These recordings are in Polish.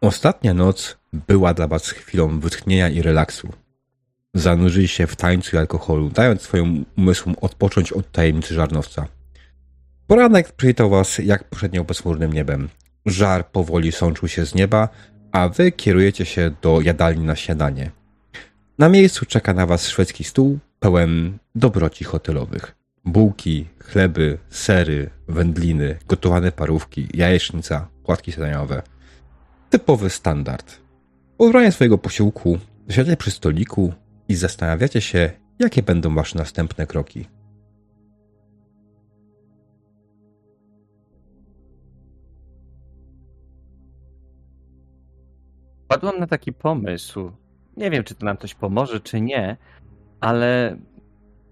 Ostatnia noc była dla was chwilą wytchnienia i relaksu. Zanurzyli się w tańcu i alkoholu, dając swoim umysłom odpocząć od tajemnicy żarnowca. Poranek przywitał was jak poprzednio bezchmurnym niebem. Żar powoli sączył się z nieba, a wy kierujecie się do jadalni na śniadanie. Na miejscu czeka na was szwedzki stół pełen dobroci hotelowych. Bułki, chleby, sery, wędliny, gotowane parówki, jajecznica, płatki śniadaniowe. Typowy standard. Po swojego posiłku siadacie przy stoliku i zastanawiacie się, jakie będą wasze następne kroki. Padłam na taki pomysł. Nie wiem, czy to nam coś pomoże, czy nie, ale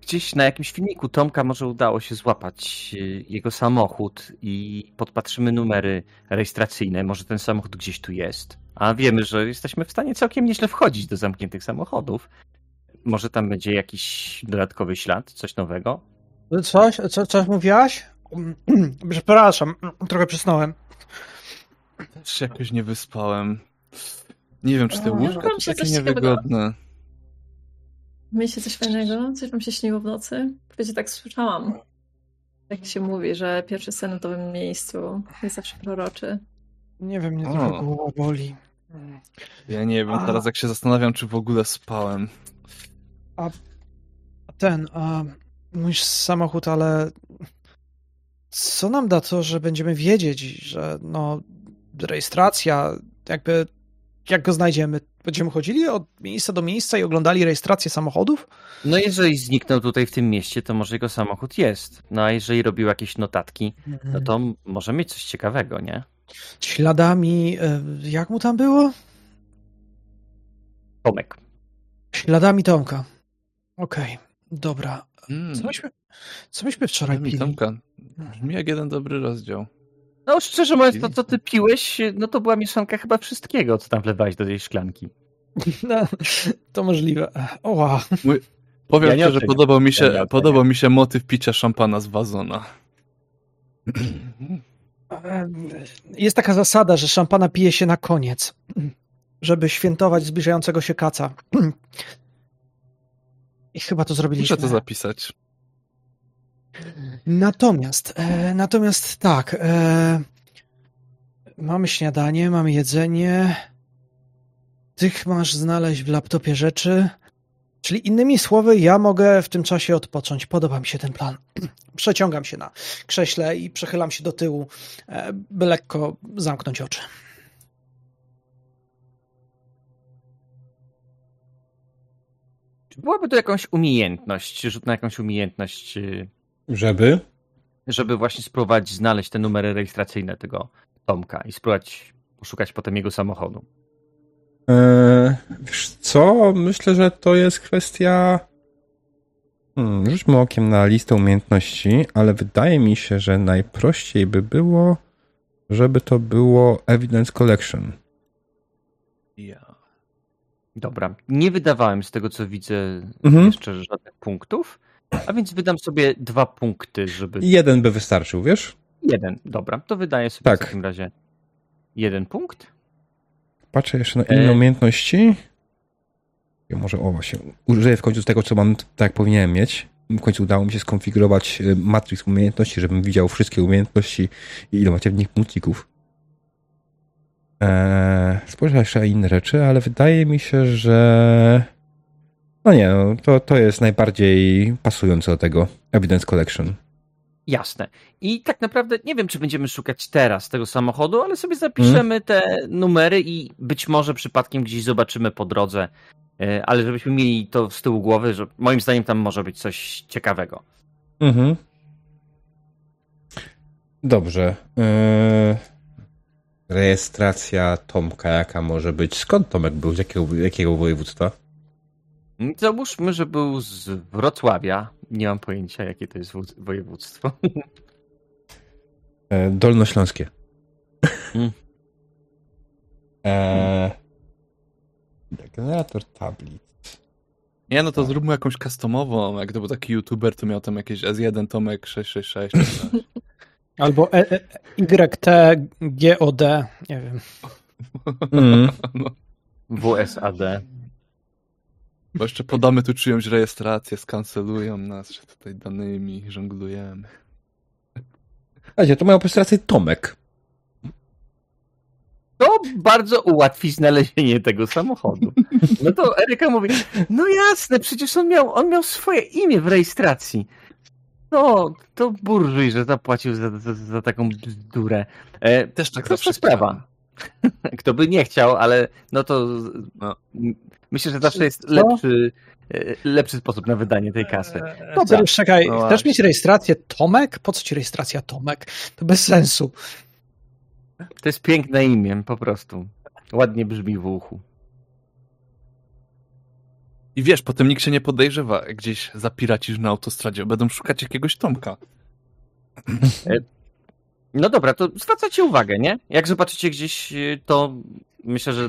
gdzieś na jakimś filmiku Tomka może udało się złapać y, jego samochód i podpatrzymy numery rejestracyjne. Może ten samochód gdzieś tu jest. A wiemy, że jesteśmy w stanie całkiem nieźle wchodzić do zamkniętych samochodów. Może tam będzie jakiś dodatkowy ślad, coś nowego? Coś? Co, coś mówiłaś? Przepraszam, trochę przysnąłem. Też się jakoś nie wyspałem. Nie wiem, czy te łóżka to takie niewygodne. Myślicie coś fajnego? Coś wam się śniło w nocy? Wiecie, tak słyszałam. Jak się mówi, że pierwszy sen w nowym miejscu jest zawsze proroczy. Nie wiem, mnie trochę głowa boli. Ja nie wiem, A. teraz jak się zastanawiam, czy w ogóle spałem. A ten, a mój samochód, ale co nam da to, że będziemy wiedzieć, że no rejestracja, jakby jak go znajdziemy? Będziemy chodzili od miejsca do miejsca i oglądali rejestrację samochodów? No jeżeli zniknął tutaj w tym mieście, to może jego samochód jest. No a jeżeli robił jakieś notatki, no to może mieć coś ciekawego, nie? Śladami, e, jak mu tam było? Tomek. Śladami Tomka. Okej, dobra. Mm, Co myśmy, co myśmy wczoraj pili? Tomka, brzmi jak jeden dobry rozdział. No szczerze mówiąc, to co ty piłeś, no to była mieszanka chyba wszystkiego, co tam wlewałeś do tej szklanki. No, to możliwe. Oła. Powiem Ja nie szczerze, podobał mi Ja się, nie oceniam. podobał mi się motyw picia szampana z wazona. Jest taka zasada, że szampana pije się na koniec, żeby świętować zbliżającego się kaca. I chyba to zrobiliśmy. Muszę to zapisać. Natomiast, e, natomiast tak, e, mamy śniadanie, mamy jedzenie. Tych masz znaleźć w laptopie rzeczy. Czyli innymi słowy, ja mogę w tym czasie odpocząć. Podoba mi się ten plan. Przeciągam się na krześle i przechylam się do tyłu, e, by lekko zamknąć oczy. Czy byłaby to jakąś umiejętność, rzut na jakąś umiejętność, y, Żeby? żeby właśnie spróbować znaleźć te numery rejestracyjne tego Tomka i spróbować poszukać potem jego samochodu? Eee, wiesz co? Myślę, że to jest kwestia. Hmm, rzućmy okiem na listę umiejętności, ale wydaje mi się, że najprościej by było, żeby to było Evidence Collection. Ja. Dobra. Nie wydawałem z tego, co widzę, Mhm. jeszcze żadnych punktów, a więc wydam sobie dwa punkty, żeby... Jeden by wystarczył, wiesz? Jeden, dobra. To wydaję sobie Tak. w takim razie jeden punkt. Patrzę jeszcze na inne E. umiejętności. Ja może o właśnie, użyję w końcu tego, co mam, tak jak powinienem mieć. W końcu udało mi się skonfigurować y, matryks umiejętności, żebym widział wszystkie umiejętności i ile macie w nich punkcików. Eee, spojrzę jeszcze na inne rzeczy, ale wydaje mi się, że no nie, no, to, to jest najbardziej pasujące do tego Evidence Collection. Jasne. I tak naprawdę nie wiem, czy będziemy szukać teraz tego samochodu, ale sobie zapiszemy te numery i być może przypadkiem gdzieś zobaczymy po drodze. E, Ale żebyśmy mieli to z tyłu głowy, że moim zdaniem tam może być coś ciekawego. Mhm. Dobrze. Eee, rejestracja Tomka, jaka może być? Skąd Tomek był? Z jakiego, jakiego województwa? Załóżmy, że był z Wrocławia. Nie mam pojęcia, jakie to jest wódz- województwo. E, Dolnośląskie. Mm. Eee, generator tablic. Nie, no to zróbmy jakąś customową. Jak to był taki youtuber, to miał tam jakieś S1 Tomek 666. czy coś. Albo e, e, YTGOD, nie wiem. Mm. No, WSAD. Bo jeszcze podamy tu czyjąś rejestrację, skancelują nas, że tutaj danymi żonglujemy. Słuchajcie, to mają rejestrację Tomek. To bardzo ułatwi znalezienie tego samochodu. No to Eryka mówi, no jasne, przecież on miał, on miał swoje imię w rejestracji. No, to burżuj, że zapłacił za, za, za taką bzdurę. E, Też tak zawsze sprawa. Kto by nie chciał, ale no to No. Myślę, że zawsze jest lepszy, e, lepszy sposób na wydanie tej kasy. Dobra, Dobra. już czekaj, No chcesz mieć rejestrację Tomek? Po co ci rejestracja Tomek? To bez sensu. To jest piękne imię, po prostu. Ładnie brzmi w uchu. I wiesz, potem nikt się nie podejrzewa, gdzieś zapiracisz na autostradzie, będą szukać jakiegoś Tomka. No dobra, to zwracajcie uwagę, nie? Jak zobaczycie gdzieś, y, to myślę, że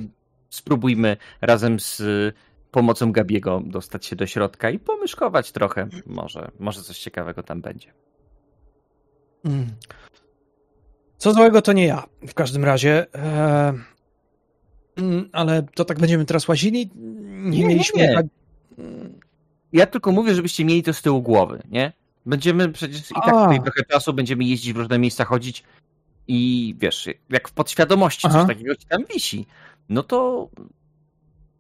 spróbujmy razem z y, pomocą Gabiego dostać się do środka i pomyszkować trochę. Może, może coś ciekawego tam będzie. Mm. Co złego to nie ja, w każdym razie. E, mm, ale to tak będziemy teraz łazili? Nie, Nie, mieliśmy. nie. Tak... Ja tylko mówię, żebyście mieli to z tyłu głowy, nie? Będziemy przecież i tak A. tutaj trochę czasu, będziemy jeździć w różne miejsca, chodzić i wiesz, jak w podświadomości Aha. coś takiego ci tam wisi, no to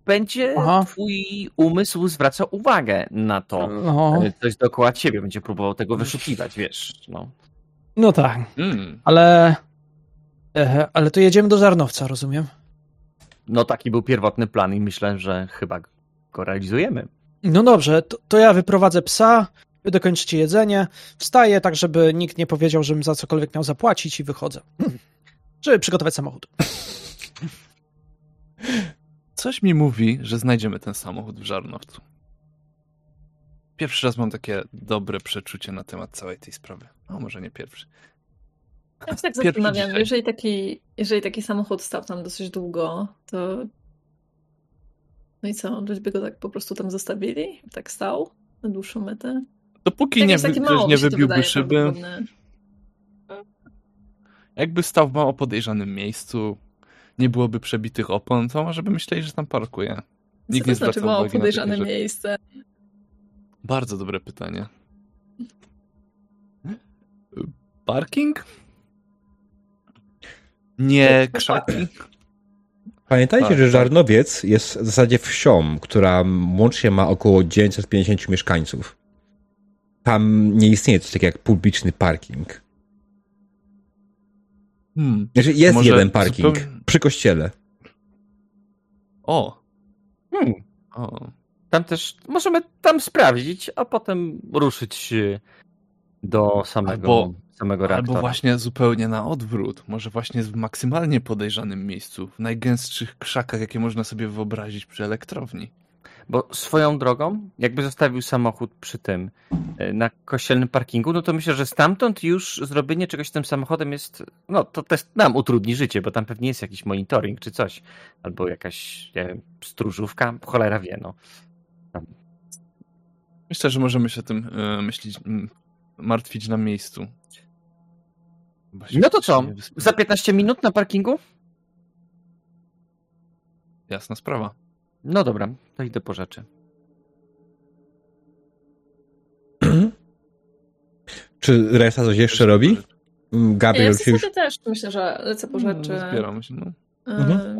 będzie Aha. twój umysł zwraca uwagę na to, No, coś dookoła ciebie, będzie próbował tego wyszukiwać, wiesz, no. no tak, Mm. ale. E, ale to jedziemy do Żarnowca, rozumiem? No taki był pierwotny plan i myślę, że chyba go realizujemy. No dobrze, to, to ja wyprowadzę psa, wy dokończycie jedzenie, wstaję tak, żeby nikt nie powiedział, żebym za cokolwiek miał zapłacić i wychodzę. Żeby przygotować samochód. Coś mi mówi, że znajdziemy ten samochód w Żarnowcu. Pierwszy raz mam takie dobre przeczucie na temat całej tej sprawy. A może nie pierwszy. Ja się tak zastanawiam, jeżeli taki, jeżeli taki samochód stał tam dosyć długo, to no i co, ludzie by go tak po prostu tam zostawili? Tak stał na dłuższą metę? Dopóki Jak nie, wy, mało, nie wybiłby wydaje szyby, jakby stał w mało podejrzanym miejscu, nie byłoby przebitych opon, to może by myśleli, że tam parkuje. Co Nikt to nie znaczy zwraca mało uwagi na podejrzane rzeczy. miejsce? Bardzo dobre pytanie. Parking? Nie krzaki? Pamiętajcie, Tak, że tak. Żarnowiec jest w zasadzie wsią, która łącznie ma około 950 mieszkańców. Tam nie istnieje coś takiego jak publiczny parking. Hmm. Znaczy jest Może jeden parking zupełnie- przy kościele. O, Hmm. o. Tam też możemy tam sprawdzić, a potem ruszyć e, do samego, Albo- samego reaktora. Albo właśnie zupełnie na odwrót. Może właśnie w maksymalnie podejrzanym miejscu, w najgęstszych krzakach, jakie można sobie wyobrazić przy elektrowni. Bo swoją drogą, jakby zostawił samochód przy tym e, na kościelnym parkingu, no to myślę, że stamtąd już zrobienie czegoś z tym samochodem jest, no to też nam utrudni życie, bo tam pewnie jest jakiś monitoring czy coś, albo jakaś, nie wiem, stróżówka, cholera wie, no. Myślę, że możemy się tym e, myślić, m, martwić na miejscu. No to co, za 15 minut na parkingu? Jasna sprawa. No dobra, to idę po rzeczy. Czy Resa coś jeszcze robi? Mm, Ja Gabriel w się już... też myślę, że lecę po rzeczy. No, Zbieram się, no. E, Mhm.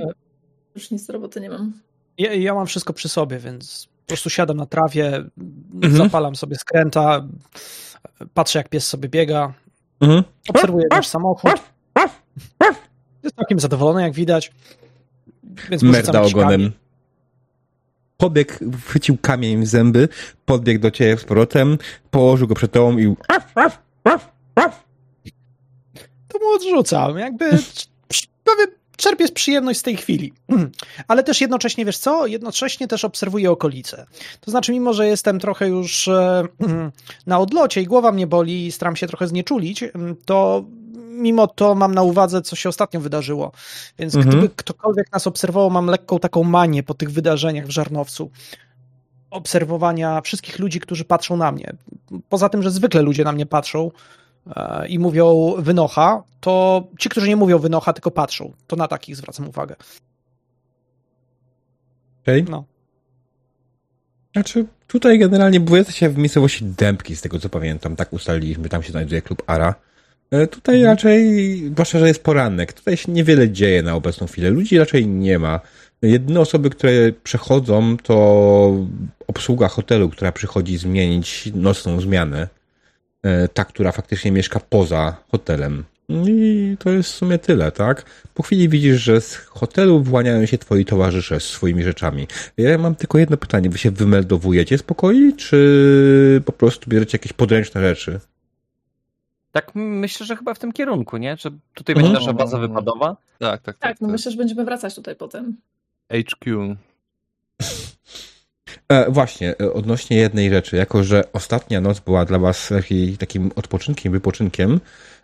Już nic do roboty nie mam. Ja, ja mam wszystko przy sobie, więc po prostu siadam na trawie, Mhm. zapalam sobie skręta, patrzę jak pies sobie biega, Mhm. obserwuję nasz samochód. Jest całkiem zadowolony, jak widać. Więc Merda ogonem. kamień. Pobiegł, chwycił kamień w zęby, podbiegł do ciebie z powrotem, położył go przed tobą i To mu odrzucam. Jakby czerpię przyjemność z tej chwili. Ale też jednocześnie, wiesz co? Jednocześnie też obserwuję okolice. To znaczy, mimo że jestem trochę już e, na odlocie i głowa mnie boli i staram się trochę znieczulić, to mimo to mam na uwadze, co się ostatnio wydarzyło. Więc Mhm. gdyby ktokolwiek nas obserwował, mam lekką taką manię po tych wydarzeniach w Żarnowcu. Obserwowania wszystkich ludzi, którzy patrzą na mnie. Poza tym, że zwykle ludzie na mnie patrzą, e, i mówią wynocha, to ci, którzy nie mówią wynocha, tylko patrzą. To na takich zwracam uwagę. Okej. No. Znaczy, tutaj generalnie było się w miejscowości Dębki, z tego co pamiętam. Tak ustaliliśmy, tam się znajduje klub Ara. E, Tutaj Mhm. raczej, zwłaszcza, że jest poranek, tutaj się niewiele dzieje na obecną chwilę. Ludzi raczej nie ma. Jedyne osoby, które przechodzą, to obsługa hotelu, która przychodzi zmienić nocną zmianę. E, Ta, która faktycznie mieszka poza hotelem. I to jest w sumie tyle, tak? Po chwili widzisz, że z hotelu wyłaniają się twoi towarzysze z swoimi rzeczami. Ja mam tylko jedno pytanie. Wy się wymeldowujecie z pokoi, czy po prostu bierzecie jakieś podręczne rzeczy? Tak myślę, że chyba w tym kierunku, nie? Że tutaj Mhm. będzie nasza baza wypadowa. Tak, tak, tak. Tak, no myślę, że będziemy wracać tutaj potem. HQ. E, właśnie, e, odnośnie jednej rzeczy, jako że ostatnia noc była dla was taki, takim odpoczynkiem, wypoczynkiem,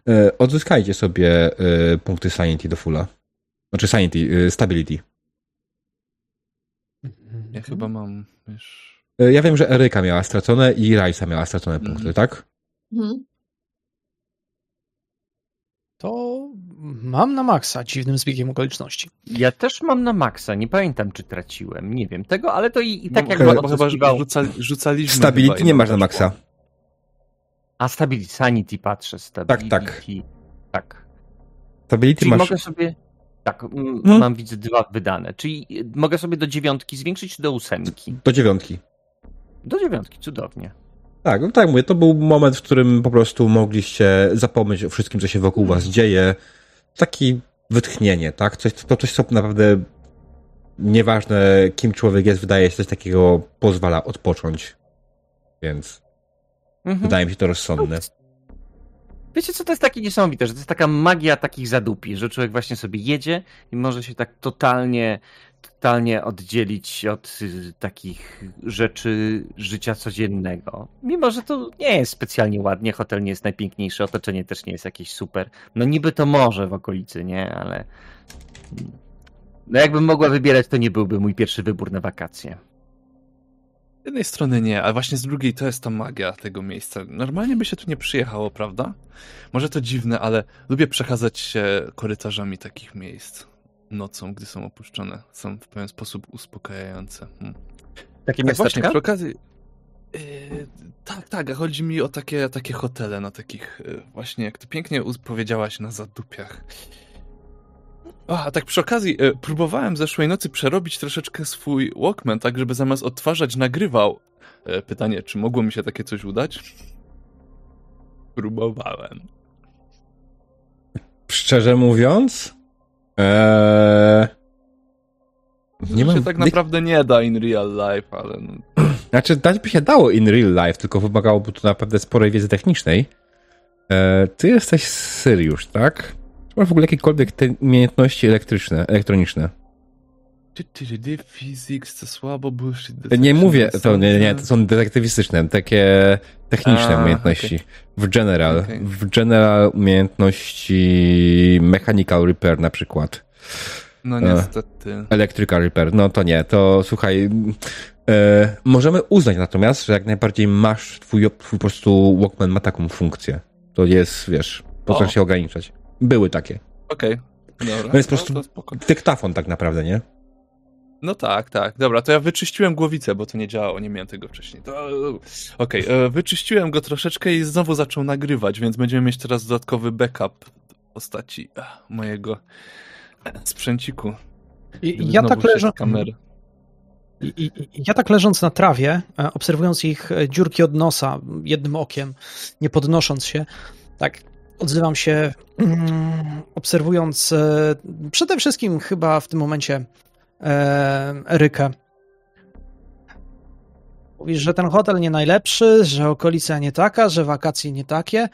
e, odzyskajcie sobie e, punkty Sanity do fulla. Znaczy Sanity, e, Stability. Ja chyba mam, wiesz... E, ja wiem, że Eryka miała stracone i Rajsa miała stracone Mhm. punkty, tak? Mhm. To mam na maksa dziwnym zbiegiem okoliczności. Ja też mam na maksa, nie pamiętam czy traciłem, nie wiem tego, ale to i, i tak jak chyba- bo chyba rzucali, rzucaliśmy Stability chyba nie masz na maksa. A Stability, Sanity patrzę, Stability. tak. Tak. Stability Czyli masz... mogę sobie... Tak, mm, Hmm? mam widzę dwa wydane. Czyli y, mogę sobie do dziewiątki zwiększyć czy do ósemki? Do dziewiątki. Do dziewiątki, cudownie. Tak, no tak mówię, to był moment, w którym po prostu mogliście zapomnieć o wszystkim, co się wokół was dzieje. Taki wytchnienie, tak? Coś, to coś, co naprawdę nieważne, kim człowiek jest, wydaje się, coś takiego pozwala odpocząć. Więc Mhm. wydaje mi się to rozsądne. Wiecie co, to jest takie niesamowite, że to jest taka magia takich zadupi, że człowiek właśnie sobie jedzie i może się tak totalnie, totalnie oddzielić od y, takich rzeczy życia codziennego. Mimo, że to nie jest specjalnie ładnie, hotel nie jest najpiękniejszy, otoczenie też nie jest jakieś super. No niby to może w okolicy, nie? Ale no jakbym mogła wybierać, to nie byłby mój pierwszy wybór na wakacje. Z jednej strony nie, a właśnie z drugiej to jest ta magia tego miejsca. Normalnie by się tu nie przyjechało, prawda? Może to dziwne, ale lubię przechadzać się korytarzami takich miejsc nocą, gdy są opuszczone. Są w pewien sposób uspokajające. Hmm. Takie Tak właśnie, miasteczka? przy okazji... Yy, tak, tak, a chodzi mi o takie, takie hotele na takich, yy, właśnie jak ty pięknie powiedziałaś, na zadupiach. A, a tak przy okazji, yy, próbowałem zeszłej nocy przerobić troszeczkę swój Walkman, tak żeby zamiast odtwarzać nagrywał. Yy, pytanie, czy mogło mi się takie coś udać? Próbowałem. Szczerze mówiąc, ee... Nie się tak naprawdę nie da in real life, ale no, Znaczy, dać by się dało in real life, tylko wymagałoby to naprawdę sporej wiedzy technicznej. E, ty jesteś Syriusz, tak? Czy masz w ogóle jakiekolwiek te umiejętności elektryczne, elektroniczne? Ty, ty, ty, Physics to słabo, bullshit. Nie mówię, to nie, nie, to są detektywistyczne, takie techniczne A, umiejętności. W general, Okej. w general umiejętności mechanical repair na przykład. No niestety. Electrical repair, no to nie, to słuchaj, e, możemy uznać natomiast, że jak najbardziej masz, twój, twój po prostu Walkman ma taką funkcję. To jest, wiesz, po co się ograniczać. Były takie. Okej. Dobra. To jest po prostu- to spoko. Dyktafon tak naprawdę, nie? No tak, tak. Dobra, to ja wyczyściłem głowicę, bo to nie działało, nie miałem tego wcześniej. To... Okej, e, wyczyściłem go troszeczkę i znowu zaczął nagrywać, więc będziemy mieć teraz dodatkowy backup w postaci e, mojego e, sprzęciku. I, ja tak leżę. Kamery. I, ja tak leżąc na trawie, obserwując ich dziurki od nosa jednym okiem, nie podnosząc się, tak odzywam się, mm, obserwując przede wszystkim chyba w tym momencie Erykę. Mówisz, że ten hotel nie najlepszy, że okolica nie taka, że wakacje nie takie.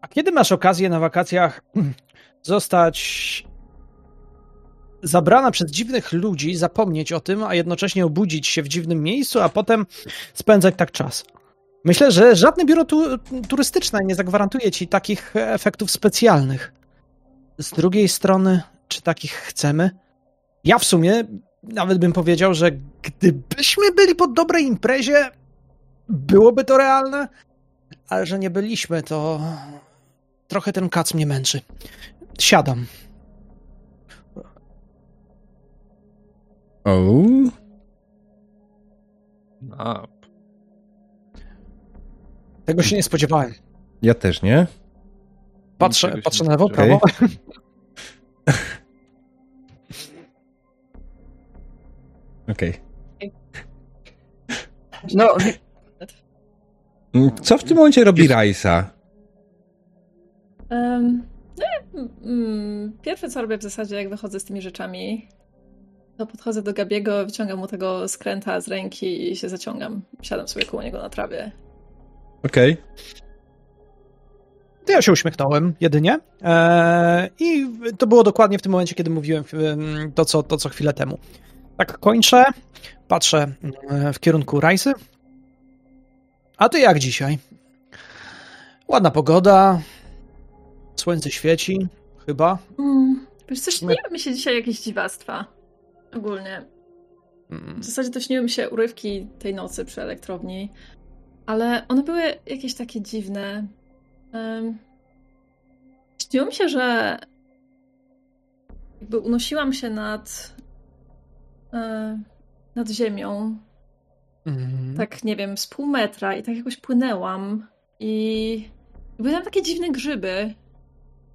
A kiedy masz okazję na wakacjach zostać zabrana przez dziwnych ludzi, zapomnieć o tym, a jednocześnie obudzić się w dziwnym miejscu, a potem spędzać tak czas. Myślę, że żadne biuro tu, turystyczne nie zagwarantuje ci takich efektów specjalnych. Z drugiej strony, czy takich chcemy? Ja w sumie nawet bym powiedział, że gdybyśmy byli po dobrej imprezie, byłoby to realne, ale że nie byliśmy, to trochę ten kac mnie męczy. Siadam. O, A, Tego się nie spodziewałem. ja też nie. Patrzę, patrzę na lewo, spodziewałem. prawo. Okej. No, Mm, Co w tym momencie robi Rajsa? Um, no, mm, pierwsze co robię w zasadzie, jak wychodzę z tymi rzeczami, to podchodzę do Gabiego, wyciągam mu tego skręta z ręki i się zaciągam. Siadam sobie koło niego na trawie. Okej. To ja się uśmiechnąłem jedynie. Eee, I to było dokładnie w tym momencie, kiedy mówiłem em, to co, to, co chwilę temu. Tak kończę, patrzę e, w kierunku Rajsy. A ty jak dzisiaj? Ładna pogoda, słońce świeci, chyba. Mm, wiesz, coś sumie- śniły mi się dzisiaj jakieś dziwactwa. Ogólnie. Mm, W zasadzie to śniły mi się urywki tej nocy przy elektrowni, ale one były jakieś takie dziwne. Um, śniło mi się, że jakby unosiłam się nad, e, nad ziemią, mm. tak nie wiem, z pół metra i tak jakoś płynęłam i były tam takie dziwne grzyby.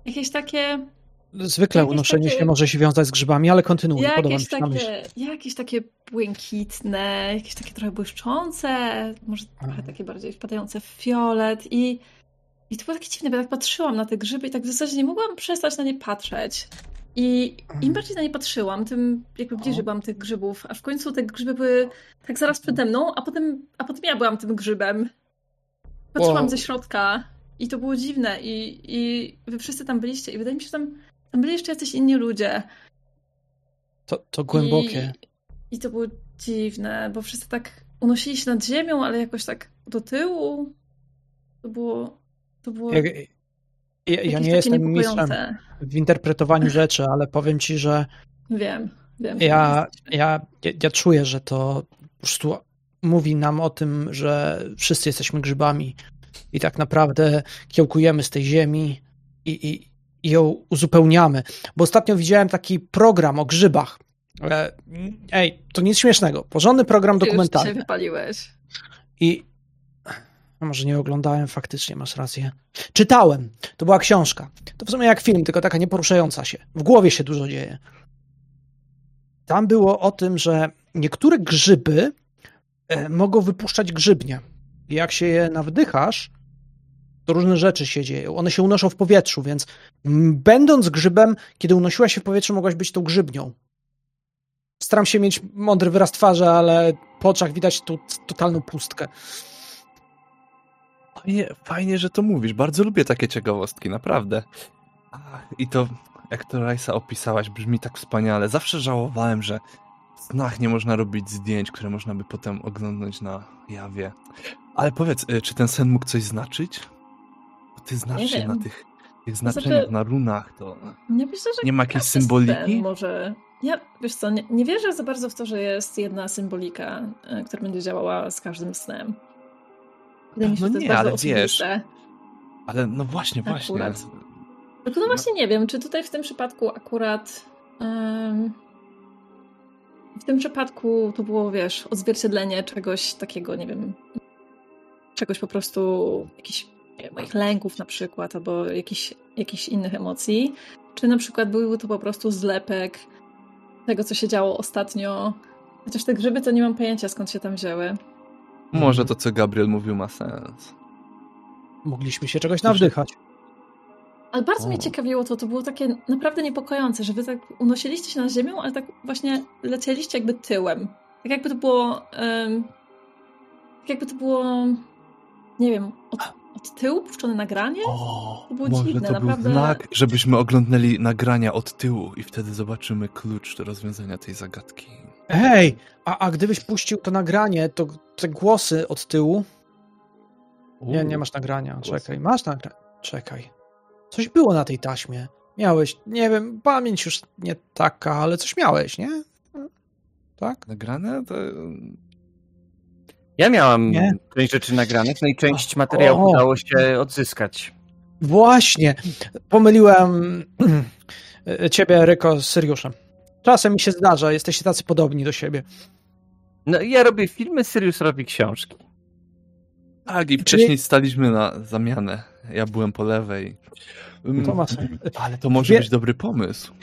Jakieś takie Zwykle jakieś unoszenie takie- się może się wiązać z grzybami, ale kontynuuj, podoba mi Jakieś się myśl. takie, jakieś takie błękitne, jakieś takie trochę błyszczące, może trochę Aha. takie bardziej wpadające w fiolet i, i to było takie dziwne, bo ja tak patrzyłam na te grzyby i tak w zasadzie nie mogłam przestać na nie patrzeć. I im bardziej na nie patrzyłam, tym jakby bliżej byłam tych grzybów, aż w końcu te grzyby były tak zaraz przede mną, a potem, a potem ja byłam tym grzybem. Patrzyłam Wow. ze środka i to było dziwne i, i wy wszyscy tam byliście i wydaje mi się, że tam, tam byli jeszcze jacyś inni ludzie. To, to głębokie. I, I to było dziwne, bo wszyscy tak unosili się nad ziemią, ale jakoś tak do tyłu. To było. To było. Ja, ja, ja nie jestem mistrzem w interpretowaniu rzeczy, ale powiem ci, że Wiem, wiem. ja, ja, ja, ja czuję, że to po prostu mówi nam o tym, że wszyscy jesteśmy grzybami i tak naprawdę kiełkujemy z tej ziemi i, i, i ją uzupełniamy. Bo ostatnio widziałem taki program o grzybach. E, Ej, to nic śmiesznego. Porządny program Ty już dzisiaj dokumentalny. wypaliłeś. I może nie oglądałem, faktycznie masz rację. Czytałem. To była książka. To w sumie jak film, tylko taka nieporuszająca się. W głowie się dużo dzieje. Tam było o tym, że niektóre grzyby e, mogą wypuszczać grzybnie. Jak się je nawdychasz, to różne rzeczy się dzieją. One się unoszą w powietrzu, więc będąc grzybem, kiedy unosiłaś się w powietrzu, mogłaś być tą grzybnią. Staram się mieć mądry wyraz twarzy, ale po oczach widać tu totalną pustkę. Fajnie, fajnie, że to mówisz. Bardzo lubię takie ciekawostki, naprawdę. I to, jak to Rajsa opisałaś, brzmi tak wspaniale. Zawsze żałowałem, że w snach nie można robić zdjęć, które można by potem oglądać na jawie. Ale powiedz, y, czy ten sen mógł coś znaczyć? Bo ty znasz Nie się wiem. na tych, tych znaczeniach, znaczy- na runach, to Nie myślę, że nie ma jakiejś symboliki? Może. Ja, wiesz co, nie, nie wierzę za bardzo w to, że jest jedna symbolika, e, która będzie działała z każdym snem. Wydaje mi się, No że to jest nie, bardzo ale wiesz. Ale no właśnie, właśnie. Akurat. Tylko no właśnie nie wiem, czy tutaj w tym przypadku akurat. em, w tym przypadku to było, wiesz, odzwierciedlenie czegoś takiego, nie wiem. Czegoś po prostu, jakichś nie wiem, moich lęków na przykład, albo jakichś, jakichś innych emocji. Czy na przykład byłby to po prostu zlepek tego, co się działo ostatnio. Chociaż te grzyby to nie mam pojęcia, skąd się tam wzięły. Może to, co Gabriel mówił, ma sens. Mogliśmy się czegoś nawdychać. Ale bardzo mnie O. ciekawiło to, to było takie naprawdę niepokojące, że wy tak unosiliście się nad ziemią, ale tak właśnie lecieliście jakby tyłem. Tak jakby to było... em, tak jakby to było... Nie wiem, od, od tyłu puszczone nagranie? O, To było może dziwne, to naprawdę. był znak, żebyśmy oglądnęli nagrania od tyłu i wtedy zobaczymy klucz do rozwiązania tej zagadki. Hej, a, a gdybyś puścił to nagranie, to te głosy od tyłu. Nie, nie masz nagrania. głosy. Czekaj, masz nagranie. Czekaj. Coś było na tej taśmie. Miałeś, nie wiem, pamięć już nie taka, ale coś miałeś, nie? Tak? Nagrane? To... Ja miałam Nie? część rzeczy nagranych, no i część materiałów O. udało się odzyskać. Właśnie. Pomyliłem ciebie, Ryko, z Syriuszem. Czasem mi się zdarza, jesteście tacy podobni do siebie. No ja robię filmy, Sirius robi książki. Tak, i Czyli- wcześniej staliśmy na zamianę. Ja byłem po lewej. Mm, To ma Ale to może Wie- być dobry pomysł.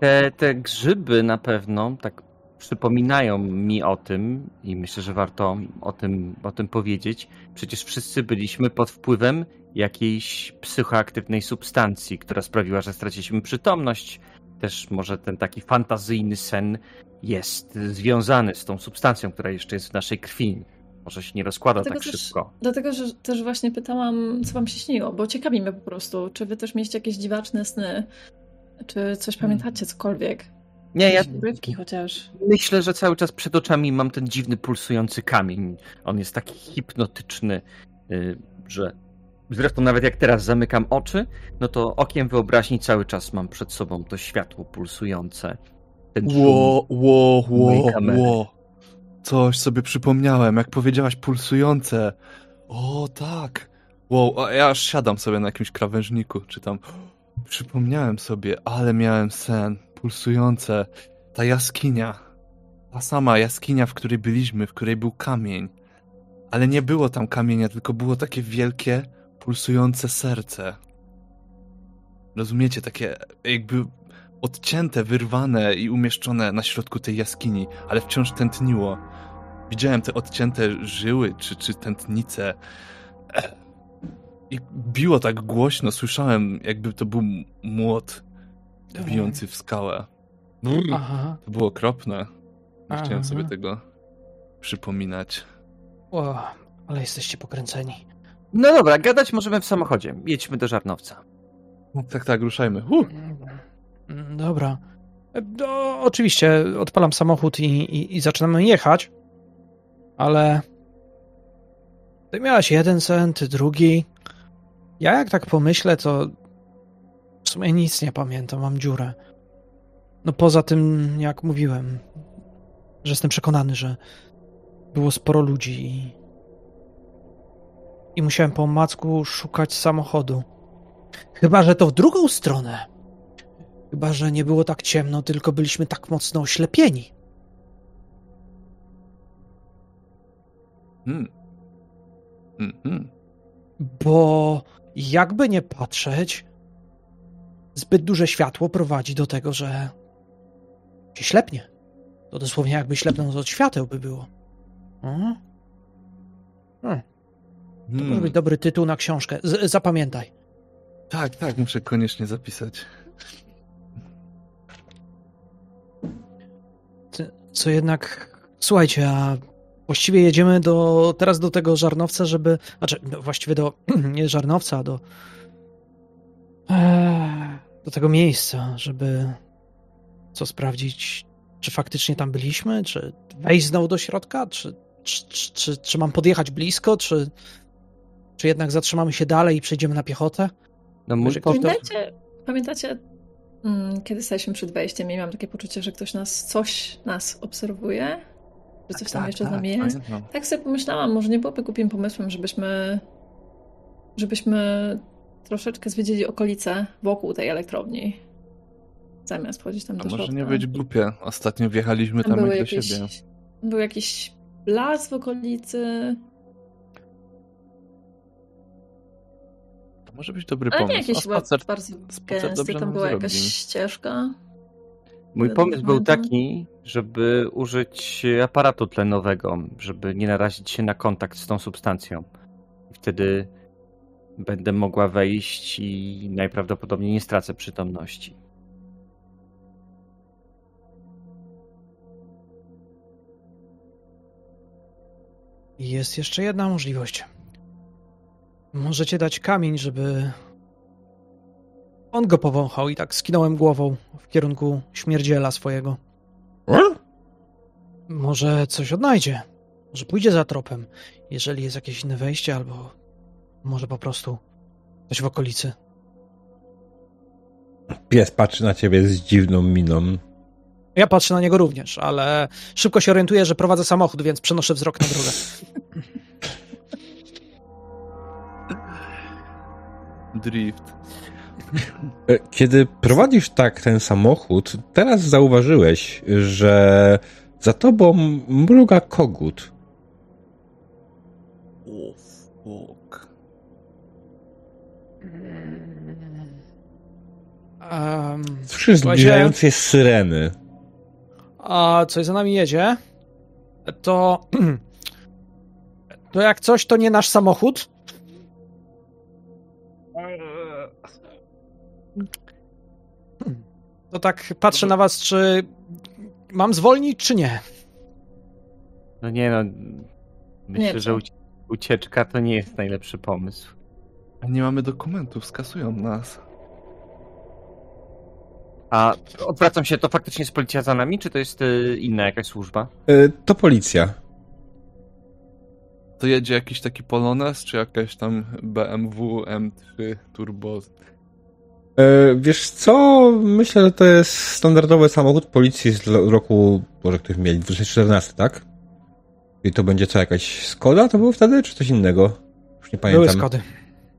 Te, te grzyby na pewno tak przypominają mi o tym i myślę, że warto o tym, o tym powiedzieć. Przecież wszyscy byliśmy pod wpływem jakiejś psychoaktywnej substancji, która sprawiła, że straciliśmy przytomność. Też może ten taki fantazyjny sen jest związany z tą substancją, która jeszcze jest w naszej krwi. Może się nie rozkłada Dlatego tak też- szybko. Dlatego, że też właśnie pytałam, co wam się śniło, bo ciekawi mnie po prostu, czy wy też mieliście jakieś dziwaczne sny, czy coś pamiętacie, cokolwiek. Nie, ja chociaż. Myślę, że cały czas przed oczami mam ten dziwny pulsujący kamień. On jest taki hipnotyczny, y, że zresztą nawet jak teraz zamykam oczy, no to okiem wyobraźni cały czas mam przed sobą to światło pulsujące. Ten. Ło, ło, ło, ło. Coś sobie przypomniałem, jak powiedziałaś pulsujące. O, tak. Wow, a ja aż siadam sobie na jakimś krawężniku, czy tam. Przypomniałem sobie, ale miałem sen. Pulsujące. Ta jaskinia. Ta sama jaskinia, w której byliśmy, w której był kamień. Ale nie było tam kamienia, tylko było takie wielkie, pulsujące serce. Rozumiecie? Takie jakby odcięte, wyrwane i umieszczone na środku tej jaskini, ale wciąż tętniło. Widziałem te odcięte żyły czy, czy tętnice. I biło tak głośno, słyszałem, jakby to był młot bijący w skałę. Aha. To było okropne. Nie Aha. chciałem sobie tego przypominać. O, ale jesteście pokręceni. No dobra, gadać możemy w samochodzie. Jedźmy do Żarnowca. No, tak, tak, ruszajmy. Uh! Dobra. No, oczywiście, odpalam samochód i, i, i zaczynamy jechać, ale ty miałaś jeden sen, ty drugi. Ja jak tak pomyślę, to w sumie nic nie pamiętam, mam dziurę. No poza tym, jak mówiłem, że jestem przekonany, że było sporo ludzi i, i musiałem po omacku szukać samochodu. Chyba, że to w drugą stronę. Chyba, że nie było tak ciemno, tylko byliśmy tak mocno oślepieni. Hmm. Mhm. Bo jakby nie patrzeć, zbyt duże światło prowadzi do tego, że się ślepnie. To dosłownie jakby ślepnął od świateł by było. Mhm. Hmm, to może Hmm. być dobry tytuł na książkę. Z zapamiętaj. Tak, tak, muszę koniecznie zapisać. Co jednak... Słuchajcie, a właściwie jedziemy do, teraz do tego żarnowca, żeby... Znaczy, no, właściwie do... nie żarnowca, do... Eee, do tego miejsca, żeby co sprawdzić, czy faktycznie tam byliśmy, czy wejść znowu do środka, czy, czy, czy, czy, czy mam podjechać blisko, czy, czy jednak zatrzymamy się dalej i przejdziemy na piechotę? No mój. Pamiętacie, pamiętacie mm, kiedy staliśmy przed wejściem i miałam takie poczucie, że ktoś nas, coś nas obserwuje? Że coś tam Tak, jeszcze z tak, nami jest? pamiętam. Tak sobie pomyślałam, może nie byłoby głupim pomysłem, żebyśmy żebyśmy troszeczkę zwiedzili okolice wokół tej elektrowni. Zamiast wchodzić tam A do może środka. nie być głupie. Ostatnio wjechaliśmy tam, były jak do siebie. Był jakiś las w okolicy. Może być dobry Ale nie pomysł. jakiś A chyba spacer, bardzo spacer gęsty. dobrze Tam była zrobi. jakaś ścieżka. Mój pomysł był taki, żeby użyć aparatu tlenowego, żeby nie narazić się na kontakt z tą substancją. I Wtedy będę mogła wejść i najprawdopodobniej nie stracę przytomności. Jest jeszcze jedna możliwość. Możecie dać kamień, żeby on go powąchał i tak skinąłem głową w kierunku śmierdziela swojego. Może coś odnajdzie. Może pójdzie za tropem, jeżeli jest jakieś inne wejście, albo może po prostu coś w okolicy. Pies patrzy na ciebie z dziwną miną. Ja patrzę na niego również, ale szybko się orientuję, że prowadzę samochód, więc przenoszę wzrok na drogę. drift. E, Kiedy prowadzisz tak ten samochód, teraz zauważyłeś, że za tobą mruga kogut. O, fuck. Um, Słyszysz zbliżające się syreny. a coś za nami jedzie, to to jak coś, to nie nasz samochód. To tak patrzę na was, czy mam zwolnić, czy nie. No nie no, myślę, Nie, że ucieczka to nie jest najlepszy pomysł. A nie mamy dokumentów, skasują nas. A odwracam się, to faktycznie jest policja za nami, czy to jest y, inna jakaś służba? E, To policja. To jedzie jakiś taki Polones, czy jakaś tam BMW M3 Turbo? E, Wiesz co? Myślę, że to jest standardowy samochód policji z roku, może ktoś mieli, 2014, tak? I to będzie co, jakaś Skoda to było wtedy, czy coś innego? Już nie pamiętam. Były Skody.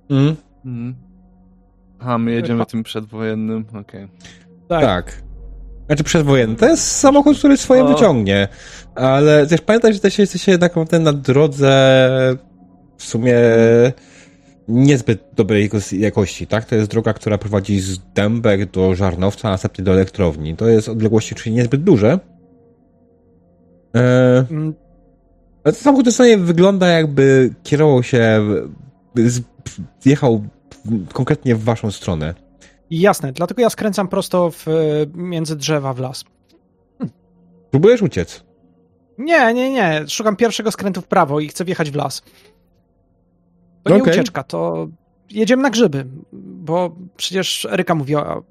Mm, Mhm. A, my jedziemy tym przedwojennym, okej. Tak. tak. Znaczy przedwojenny. To jest samochód, który swoje O. wyciągnie. Ale też pamiętaj, że też jesteście jednak na drodze w sumie niezbyt dobrej jakości, tak? To jest droga, która prowadzi z Dębek do Żarnowca, a następnie do elektrowni. To jest odległości czyli niezbyt duże. E, Mm, ale ten samochód dosłownie wygląda jakby kierował się, jechał konkretnie w waszą stronę. Jasne, dlatego ja skręcam prosto w, między drzewa w las. Próbujesz uciec. Nie, nie, nie. Szukam pierwszego skrętu w prawo i chcę wjechać w las. To nie Okej. ucieczka, to jedziemy na grzyby, bo przecież Eryka mówiła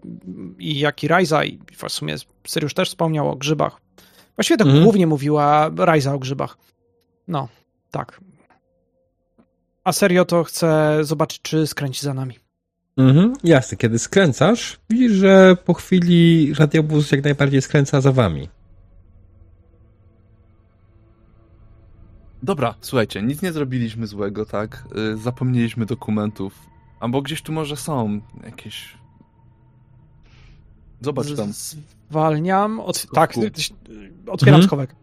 i jak i Rajza i w sumie Syriusz też wspomniał o grzybach. Właściwie to Mhm. głównie mówiła Rajza o grzybach. No, tak. A serio to chcę zobaczyć, czy skręci za nami. Mhm, jasne. Kiedy skręcasz, widzisz, że po chwili radiowóz jak najbardziej skręca za wami. Dobra, słuchajcie, nic nie zrobiliśmy złego, tak? Y, Zapomnieliśmy dokumentów. Albo gdzieś tu może są jakieś... Zobacz tam. Z- Zwalniam. Od... Tak, ty- ty- otwieram Mhm. schowek.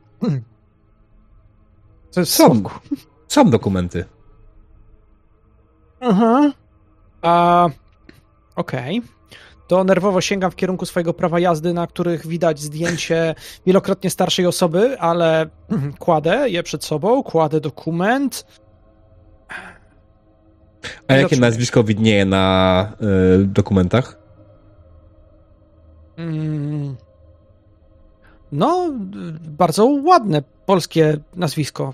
Co jest Są. Są dokumenty. Aha. A, Okej. To nerwowo sięgam w kierunku swojego prawa jazdy, na których widać zdjęcie wielokrotnie starszej osoby, ale kładę je przed sobą, kładę dokument. A jakie nazwisko widnieje na y, dokumentach? Mm. No, bardzo ładne polskie nazwisko.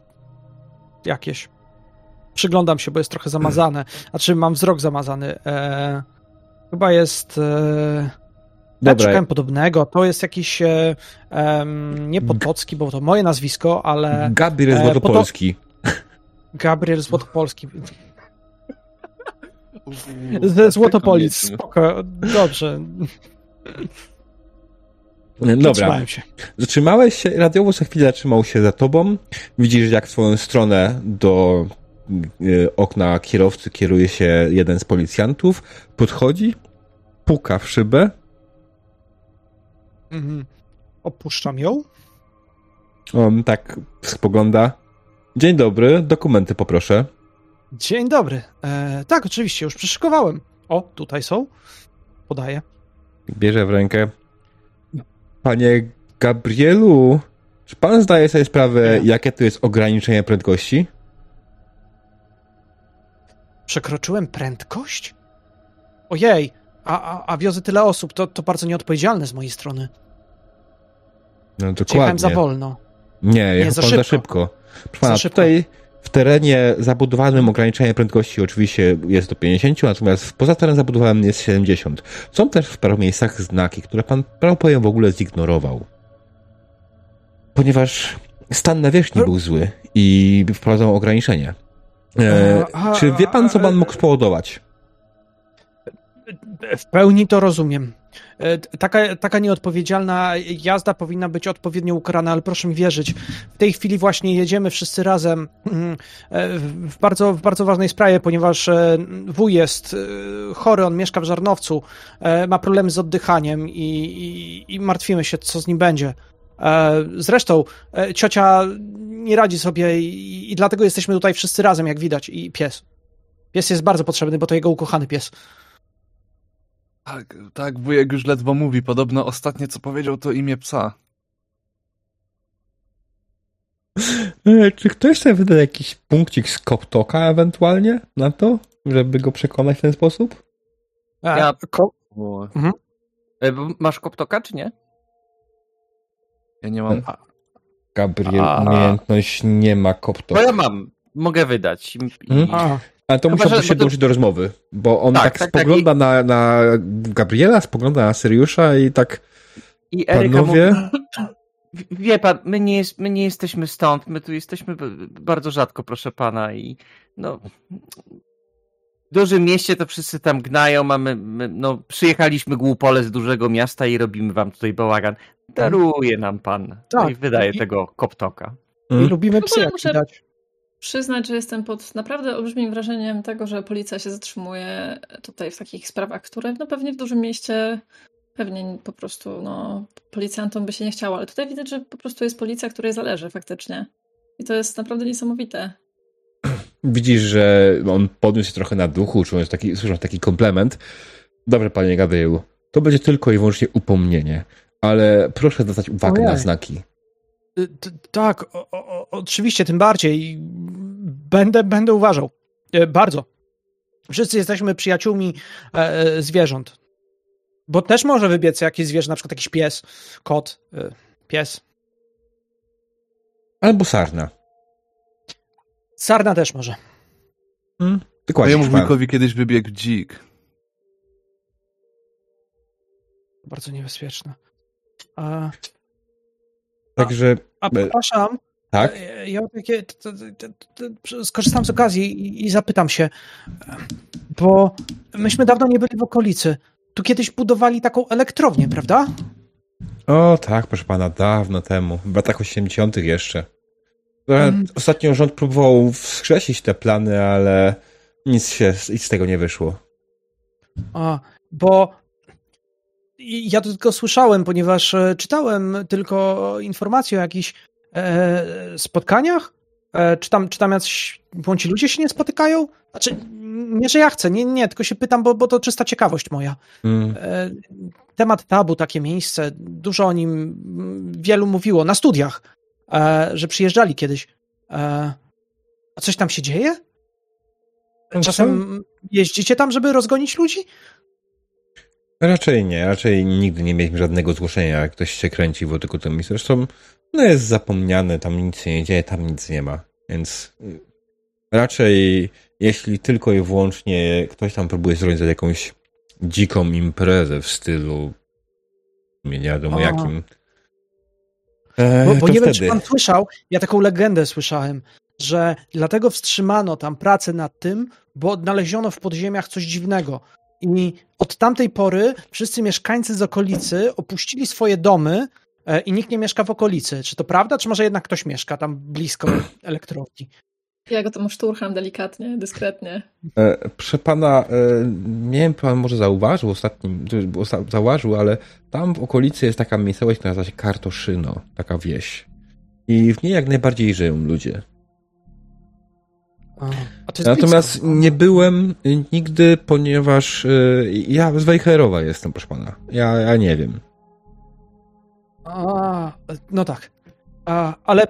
Jakieś. Przyglądam się, bo jest trochę zamazane. Znaczy, mam wzrok zamazany. E, chyba jest. E, ja Dobra, szukałem podobnego. To jest jakiś. E, nie Potocki, bo to moje nazwisko, ale Gabriel e, Złotopolski. Gabriel Złotopolski. Ze Złotopolic. Koniecznie. Spoko. Dobrze. Dobra, Zatrzymałem się. zatrzymałeś się, radiowóz za chwilę zatrzymał się za tobą. Widzisz, jak w swoją stronę do okna kierowcy kieruje się jeden z policjantów. Podchodzi, puka w szybę. Mhm. Opuszczam ją. On tak spogląda. Dzień dobry, dokumenty poproszę. Dzień dobry. E, tak, oczywiście, już przyszykowałem. O, tutaj są. Podaję. Bierze w rękę. Panie Gabrielu, czy pan zdaje sobie sprawę, Nie. jakie to jest ograniczenie prędkości? Przekroczyłem prędkość? Ojej, a, a, a wiozę tyle osób, to, to bardzo nieodpowiedzialne z mojej strony. No Jechałem dokładnie. za wolno. Nie, jechał za pan za szybko. szybko. Proszę pana, Za szybko. tutaj w terenie zabudowanym ograniczenie prędkości oczywiście jest do 50, natomiast poza terenem zabudowanym jest 70. Są też w paru miejscach znaki, które pan, prawo powiem, w ogóle zignorował. Ponieważ stan nawierzchni był zły i wprowadzał ograniczenie. E, A, a, czy wie pan, co pan mógł spowodować? W pełni to rozumiem. E, taka, taka nieodpowiedzialna jazda powinna być odpowiednio ukarana, ale proszę mi wierzyć, w tej chwili właśnie jedziemy wszyscy razem mm, e, w bardzo, w bardzo ważnej sprawie, ponieważ e, wuj jest chory, on mieszka w Żarnowcu, ma problemy z oddychaniem i, i, i martwimy się, co z nim będzie. Zresztą ciocia nie radzi sobie i, i dlatego jesteśmy tutaj wszyscy razem, jak widać, i pies. Pies jest bardzo potrzebny, bo to jego ukochany pies. Tak, tak, wujek już ledwo mówi. Podobno ostatnie, co powiedział, to imię psa. E, czy ktoś chce wydać jakiś punkcik z Koptoka ewentualnie na to, żeby go przekonać w ten sposób? A, ja... Ko... Mhm. E, masz Koptoka, czy nie? Ja nie mam. Gabriel, A... umiejętność nie ma Koptoka. No ja mam. Mogę wydać. I... Mhm. Ale to musiałby się dołączyć to... do rozmowy, bo on tak, tak, tak spogląda tak, i... na, na Gabriela, spogląda na Syriusza i tak I Eryka panowie... Mówi, wie pan, my nie, jest, my nie jesteśmy stąd, my tu jesteśmy bardzo rzadko, proszę pana i no w dużym mieście to wszyscy tam gnają, mamy, my, no przyjechaliśmy głupole z dużego miasta i robimy wam tutaj bałagan. Daruje nam pan tak. no i wydaje I... tego koptoka. I lubimy psy, jak muszę... widać przyznać, że jestem pod naprawdę olbrzymim wrażeniem tego, że policja się zatrzymuje tutaj w takich sprawach, które no pewnie w dużym mieście pewnie po prostu no, policjantom by się nie chciało, ale tutaj widać, że po prostu jest policja, której zależy faktycznie. I to jest naprawdę niesamowite. Widzisz, że on podniósł się trochę na duchu, czując taki, słysząc taki komplement. Dobrze, panie Gabrielu, to będzie tylko i wyłącznie upomnienie, ale proszę zwracać uwagę Ojej. na znaki. Y, tak, o, o, oczywiście, tym bardziej. Będę, będę uważał. Y, bardzo. Wszyscy jesteśmy przyjaciółmi e, e, zwierząt. Bo też może wybiec jakieś zwierzę, na przykład jakiś pies, kot, e, pies. Albo sarna. Sarna też może. Hmm? Dokładnie. Mojemu wujkowi kiedyś wybiegł dzik. Bardzo niebezpieczne. A... Także. A, a przepraszam. Tak? E, ja takie, skorzystam z okazji i, i, zapytam się, bo myśmy dawno nie byli w okolicy. Tu kiedyś budowali taką elektrownię, prawda? O tak, proszę pana, dawno temu, w latach 80. jeszcze. Hmm. Ostatnio rząd próbował wskrzesić te plany, ale nic się nic z tego nie wyszło. A, bo ja to tylko słyszałem, ponieważ e, czytałem tylko informacje o jakichś e, spotkaniach. E, czy, tam, czy tam jacyś bądź ludzie się nie spotykają? Znaczy, nie, że ja chcę, nie, nie, tylko się pytam, bo, bo to czysta ciekawość moja. Mm. E, temat tabu, takie miejsce, dużo o nim wielu mówiło na studiach, e, że przyjeżdżali kiedyś. E, a coś tam się dzieje? Czasem jeździcie tam, żeby rozgonić ludzi? Raczej nie, raczej nigdy nie mieliśmy żadnego zgłoszenia, jak ktoś się kręci wokół tym miejscu. Zresztą no jest zapomniane, tam nic się nie dzieje, tam nic nie ma. Więc y, raczej jeśli tylko i wyłącznie ktoś tam próbuje zrobić jakąś dziką imprezę w stylu nie wiadomo jakim. E, bo, bo nie wtedy... wiem, czy pan słyszał, ja taką legendę słyszałem, że dlatego wstrzymano tam pracę nad tym, bo odnaleziono w podziemiach coś dziwnego. I od tamtej pory wszyscy mieszkańcy z okolicy opuścili swoje domy e, i nikt nie mieszka w okolicy. Czy to prawda, czy może jednak ktoś mieszka tam blisko elektrowni? Ja go tam szturcham delikatnie, dyskretnie. E, proszę pana, e, nie wiem, pan może zauważył ostatnim, zauważył, ale tam w okolicy jest taka miejscowość, która nazywa się Kartoszyno, taka wieś. I w niej jak najbardziej żyją ludzie. Natomiast nie byłem nigdy, ponieważ y, ja z Wejherowa jestem, proszę pana. Ja, ja nie wiem. A, no tak. A, ale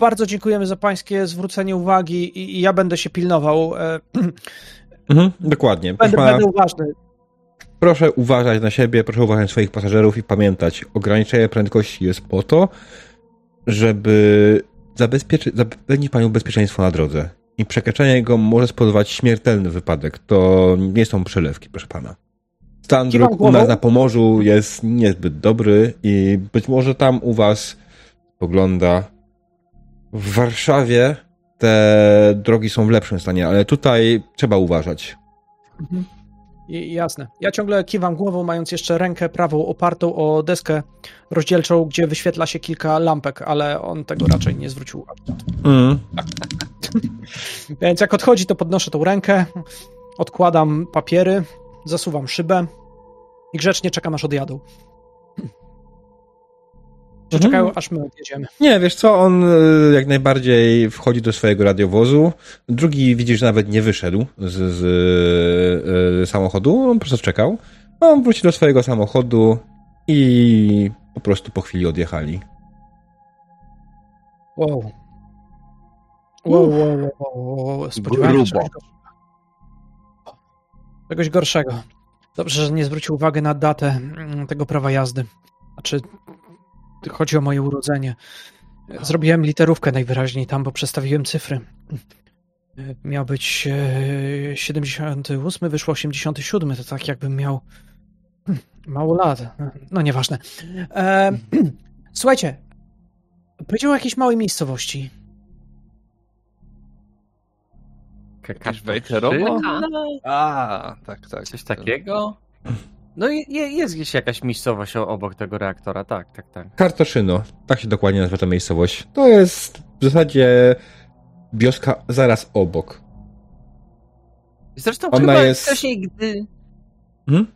bardzo dziękujemy za pańskie zwrócenie uwagi i, i ja będę się pilnował. E, mhm, dokładnie. Będę, pana, będę uważny. Proszę uważać na siebie, proszę uważać na swoich pasażerów i pamiętać, ograniczenie prędkości jest po to, żeby zabezpieczyć, zapewnić panią bezpieczeństwo na drodze i przekraczanie go może spowodować śmiertelny wypadek. To nie są przelewki, proszę pana. Stan dróg u nas na Pomorzu jest niezbyt dobry i być może tam u was pogląda. W Warszawie te drogi są w lepszym stanie, ale tutaj trzeba uważać. Mhm. Jasne. Ja ciągle kiwam głową, mając jeszcze rękę prawą opartą o deskę rozdzielczą, gdzie wyświetla się kilka lampek, ale on tego raczej nie zwrócił uwagi. Mm. Więc jak odchodzi, to podnoszę tą rękę, odkładam papiery, zasuwam szybę i grzecznie czekam, aż odjadą. Że Mhm. czekają, aż my odjedziemy. Nie, wiesz co, on y, jak najbardziej wchodzi do swojego radiowozu. Drugi widzisz, że nawet nie wyszedł z, z y, samochodu, on po prostu czekał. On wróci do swojego samochodu i po prostu po chwili odjechali. Wow. Wow, wow, wow, wow, wow. Spodziewałem się czegoś gorszego. Czegoś gorszego. Dobrze, że nie zwrócił uwagi na datę mm, tego prawa jazdy. Znaczy, chodzi o moje urodzenie. Zrobiłem literówkę najwyraźniej tam, bo przestawiłem cyfry. Miał być e, 78, wyszło 87, to tak jakbym miał hmm, mało lat. No nieważne. E, słuchajcie, powiedział o jakiejś małej miejscowości. Wejherowo? A, tak, tak. Coś takiego? No i je- jest gdzieś jakaś miejscowość obok tego reaktora, tak, tak, tak. Kartoszyno, tak się dokładnie nazywa ta miejscowość. To jest w zasadzie wioska zaraz obok. Zresztą Ona chyba jest- wcześniej, gdy Hmm?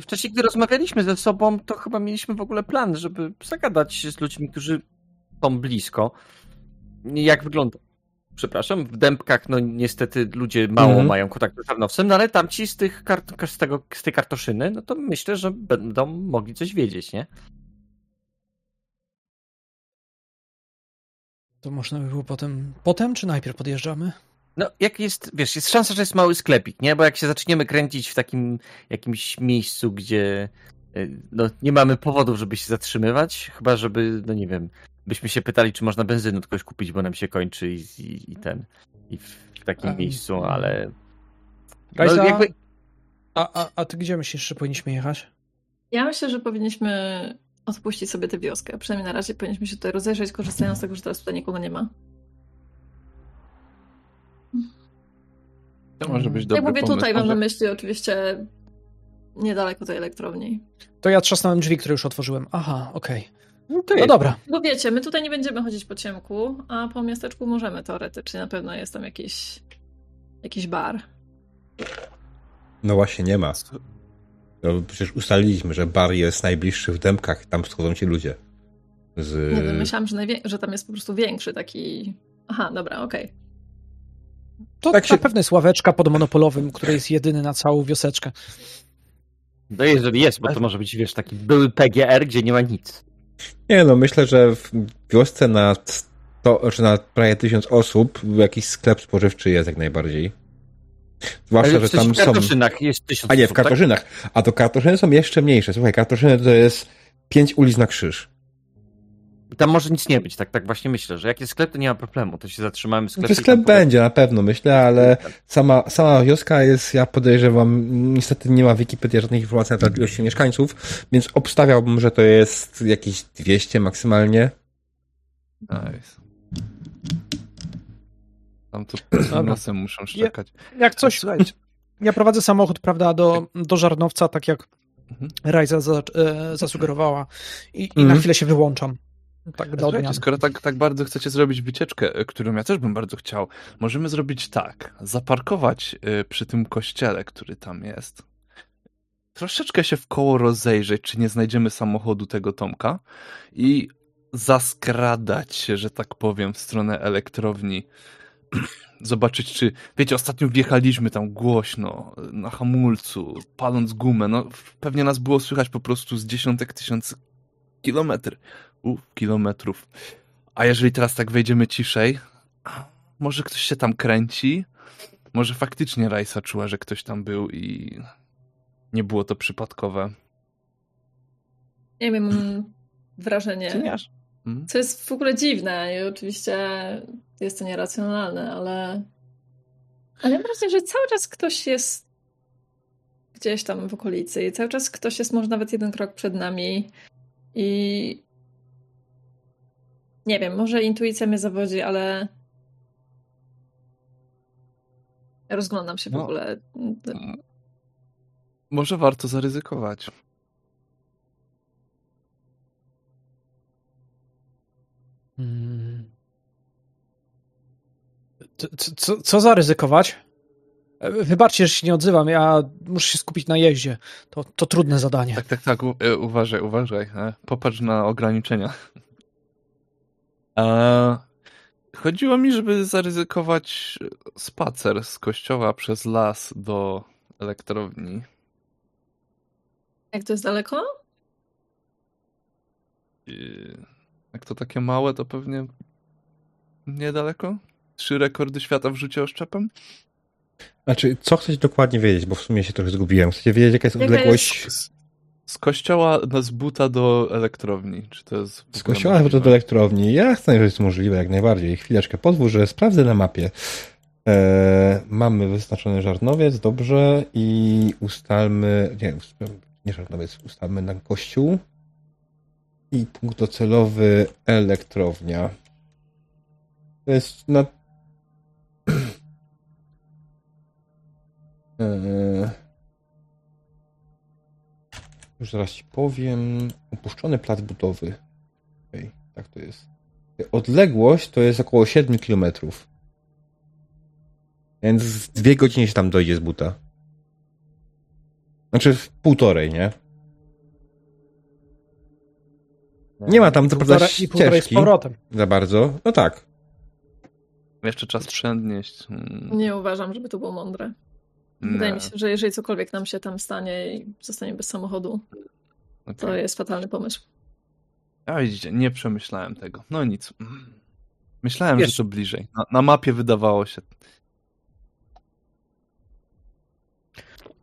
wcześniej, gdy rozmawialiśmy ze sobą, to chyba mieliśmy w ogóle plan, żeby zagadać się z ludźmi, którzy są blisko. Jak wygląda? Przepraszam, w dębkach, no niestety ludzie mało Mhm. mają kontaktu z Tarnowcem, no ale tamci z, tych kart- z, tego, z tej kartoszyny, no to myślę, że będą mogli coś wiedzieć, nie? To można by było potem. Potem czy najpierw podjeżdżamy? No, jak jest, wiesz, jest szansa, że jest mały sklepik, nie? Bo jak się zaczniemy kręcić w takim jakimś miejscu, gdzie y, no, nie mamy powodów, żeby się zatrzymywać, chyba żeby, no nie wiem, byśmy się pytali, czy można benzyny od kogoś kupić, bo nam się kończy i, i, i ten, i w, takim Em, miejscu, ale... Rajza, No, jakby, a, a, a ty gdzie myślisz, że powinniśmy jechać? Ja myślę, że powinniśmy odpuścić sobie tę wioskę. Przynajmniej na razie powinniśmy się tutaj rozejrzeć, korzystając z tego, że teraz tutaj nikogo nie ma. To może być Jak dobry mówię pomysł. tutaj, mam na myśli oczywiście niedaleko tej elektrowni. To ja trzasnąłem drzwi, które już otworzyłem. Aha, okej. no to No jest, dobra. Bo wiecie, my tutaj nie będziemy chodzić po ciemku, a po miasteczku możemy teoretycznie. Na pewno jest tam jakiś, jakiś bar. No właśnie nie ma. No, przecież ustaliliśmy, że bar jest najbliższy w Dębkach, tam schodzą ci ludzie. Z... Nie wiem, myślałam, że, najwię- że tam jest po prostu większy taki... Aha, dobra, okej. To Tak tak się- na pewno jest ławeczka pod monopolowym, który jest jedyny na całą wioseczkę. no jeżeli jest, bo to może być, wiesz, taki były PGR, gdzie nie ma nic. Nie no, myślę, że w wiosce na 100, czy na prawie tysiąc osób jakiś sklep spożywczy jest jak najbardziej. Zwłaszcza, że tam w są... Kartoszynach jest tysiąc A nie, w tak? Kartoszynach. A to Kartoszyny są jeszcze mniejsze. Słuchaj, Kartoszyny to jest pięć ulic na krzyż. Tam może nic nie być, tak, tak właśnie myślę, że jak jest sklep, to nie ma problemu, to się zatrzymamy w sklepie. Czy i tam sklep będzie na pewno, myślę, ale sama, sama wioska jest, ja podejrzewam, niestety nie ma w Wikipedii żadnych informacji na temat ilości mieszkańców, więc obstawiałbym, że to jest jakieś 200 maksymalnie. Nice. Tam to z nosem muszą szczekać. Jak coś, słuchajcie, ja prowadzę samochód, prawda, do, do żarnowca, tak jak Mhm. Rajza za, e, zasugerowała i, i na Mhm. chwilę się wyłączam. Tak Słuchajcie, odmiany. skoro tak, tak bardzo chcecie zrobić wycieczkę, y, którą ja też bym bardzo chciał, możemy zrobić tak. Zaparkować y, przy tym kościele, który tam jest. Troszeczkę się w koło rozejrzeć, czy nie znajdziemy samochodu tego Tomka i zaskradać się, że tak powiem, w stronę elektrowni. Zobaczyć, czy. Wiecie, ostatnio wjechaliśmy tam głośno, na hamulcu, paląc gumę. No, pewnie nas było słychać po prostu z dziesiątek tysięcy kilometr, u, kilometrów. A jeżeli teraz tak wejdziemy ciszej, może ktoś się tam kręci? Może faktycznie Rajsa czuła, że ktoś tam był i nie było to przypadkowe. Nie wiem, mam wrażenie, Hmm? co jest w ogóle dziwne i oczywiście jest to nieracjonalne, ale ale mam wrażenie, że cały czas ktoś jest gdzieś tam w okolicy i cały czas ktoś jest może nawet jeden krok przed nami i nie wiem, może intuicja mnie zawodzi, ale rozglądam się w No. ogóle. może warto zaryzykować. Hmm. Co, co, co zaryzykować? E, Wybaczcie, że się nie odzywam. Ja muszę się skupić na jeździe. To, to trudne zadanie. Tak, tak, tak. E, uważaj, uważaj. E, Popatrz na ograniczenia. Chodziło mi, żeby zaryzykować spacer z kościoła przez las do elektrowni. Jak to jest daleko? I Jak to takie małe, to pewnie niedaleko? Trzy rekordy świata w rzucie oszczepem? Znaczy, co chcecie dokładnie wiedzieć, bo w sumie się trochę zgubiłem. Chcecie wiedzieć, jaka jest Jaka odległość Z, z kościoła z buta do elektrowni. Czy to jest. z kościoła możliwe? do elektrowni? Ja chcę, że jest możliwe, jak najbardziej. Chwileczkę, pozwól, że sprawdzę na mapie. E, mamy wyznaczony żarnowiec, dobrze, i ustalmy, nie, nie żarnowiec, ustalmy na kościół i punkt docelowy elektrownia. To jest na... E, już zaraz ci powiem. Opuszczony plac budowy. Okej, tak to jest. Odległość to jest około 7 km. Więc dwie godziny się tam dojdzie z buta. Znaczy w półtorej, nie? Nie ma tam co prawda ścieżki za bardzo. No tak. Jeszcze czas przędnieść. Hmm, Nie uważam, żeby to było mądre. Wydaje nie. mi się, że jeżeli cokolwiek nam się tam stanie i zostanie bez samochodu, to Okej. jest fatalny pomysł. A widzicie, nie przemyślałem tego. No nic. Myślałem, Wiesz- że to bliżej. Na, na mapie wydawało się.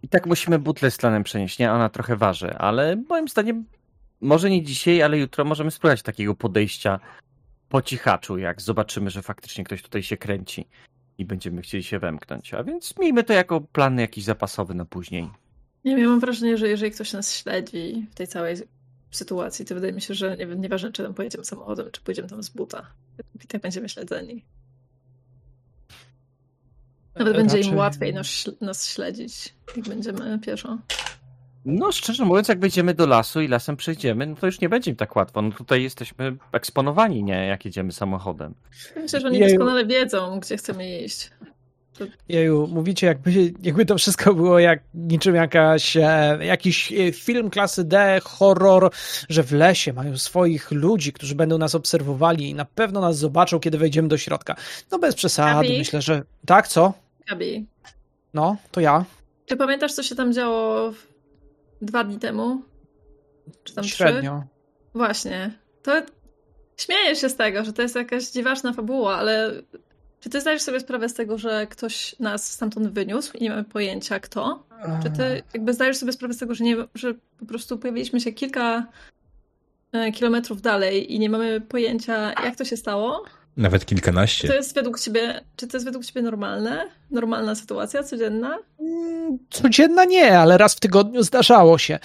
I tak musimy butlę z tlenem przenieść, nie? Ona trochę waży, ale moim zdaniem może nie dzisiaj, ale jutro możemy spróbować takiego podejścia po cichaczu, jak zobaczymy, że faktycznie ktoś tutaj się kręci i będziemy chcieli się wemknąć. A więc miejmy to jako plan jakiś zapasowy na później. Nie wiem, ja mam wrażenie, że jeżeli ktoś nas śledzi w tej całej sytuacji, to wydaje mi się, że nie wiem, nieważne, czy tam pojedziemy samochodem, czy pojedziemy tam z buta. I tak będziemy śledzeni. Nawet będzie im Raczej- łatwiej nas, nas śledzić, jak będziemy pieszo. No, szczerze mówiąc, jak wejdziemy do lasu i lasem przejdziemy, no to już nie będzie im tak łatwo. No tutaj jesteśmy eksponowani, nie? Jak jedziemy samochodem. Myślę, że oni Jeju. doskonale wiedzą, gdzie chcemy iść. Jeju, mówicie, jakby, jakby to wszystko było jak niczym jakaś, e, jakiś e, film klasy D, horror, że w lesie mają swoich ludzi, którzy będą nas obserwowali i na pewno nas zobaczą, kiedy wejdziemy do środka. No bez przesady, Gabi? myślę, że... Tak, co? Gabi, No, to ja. czy pamiętasz, co się tam działo w- dwa dni temu? Czy tam trzy? Średnio. Właśnie. To śmieję się z tego, że to jest jakaś dziwaczna fabuła, ale czy ty zdajesz sobie sprawę z tego, że ktoś nas stamtąd wyniósł i nie mamy pojęcia kto? Czy ty jakby zdajesz sobie sprawę z tego, że, nie, że po prostu pojawiliśmy się kilka e, kilometrów dalej i nie mamy pojęcia, jak to się stało? Nawet Czy kilkanaście. to jest według ciebie, czy to jest według ciebie normalne? Normalna sytuacja, codzienna? Mm, Codzienna nie, ale raz w tygodniu zdarzało się.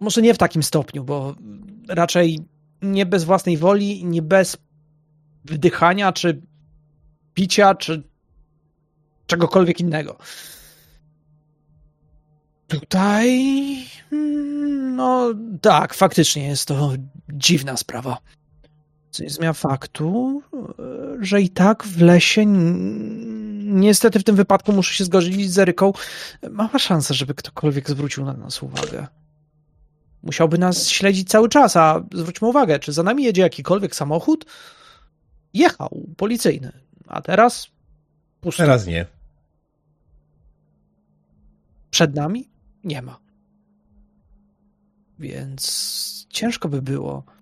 Może nie w takim stopniu, bo raczej nie bez własnej woli, nie bez wdychania, czy picia, czy czegokolwiek innego. Tutaj. mm, No tak, faktycznie jest to dziwna sprawa. Co nie zmienia faktu, e, że i tak w lesie, niestety w tym wypadku muszę się zgodzić z Eryką, mała szansa, żeby ktokolwiek zwrócił na nas uwagę. Musiałby nas śledzić cały czas, a zwróćmy uwagę, czy za nami jedzie jakikolwiek samochód? Jechał, policyjny. A teraz pusto. Teraz nie. Przed nami nie ma. Więc ciężko by było.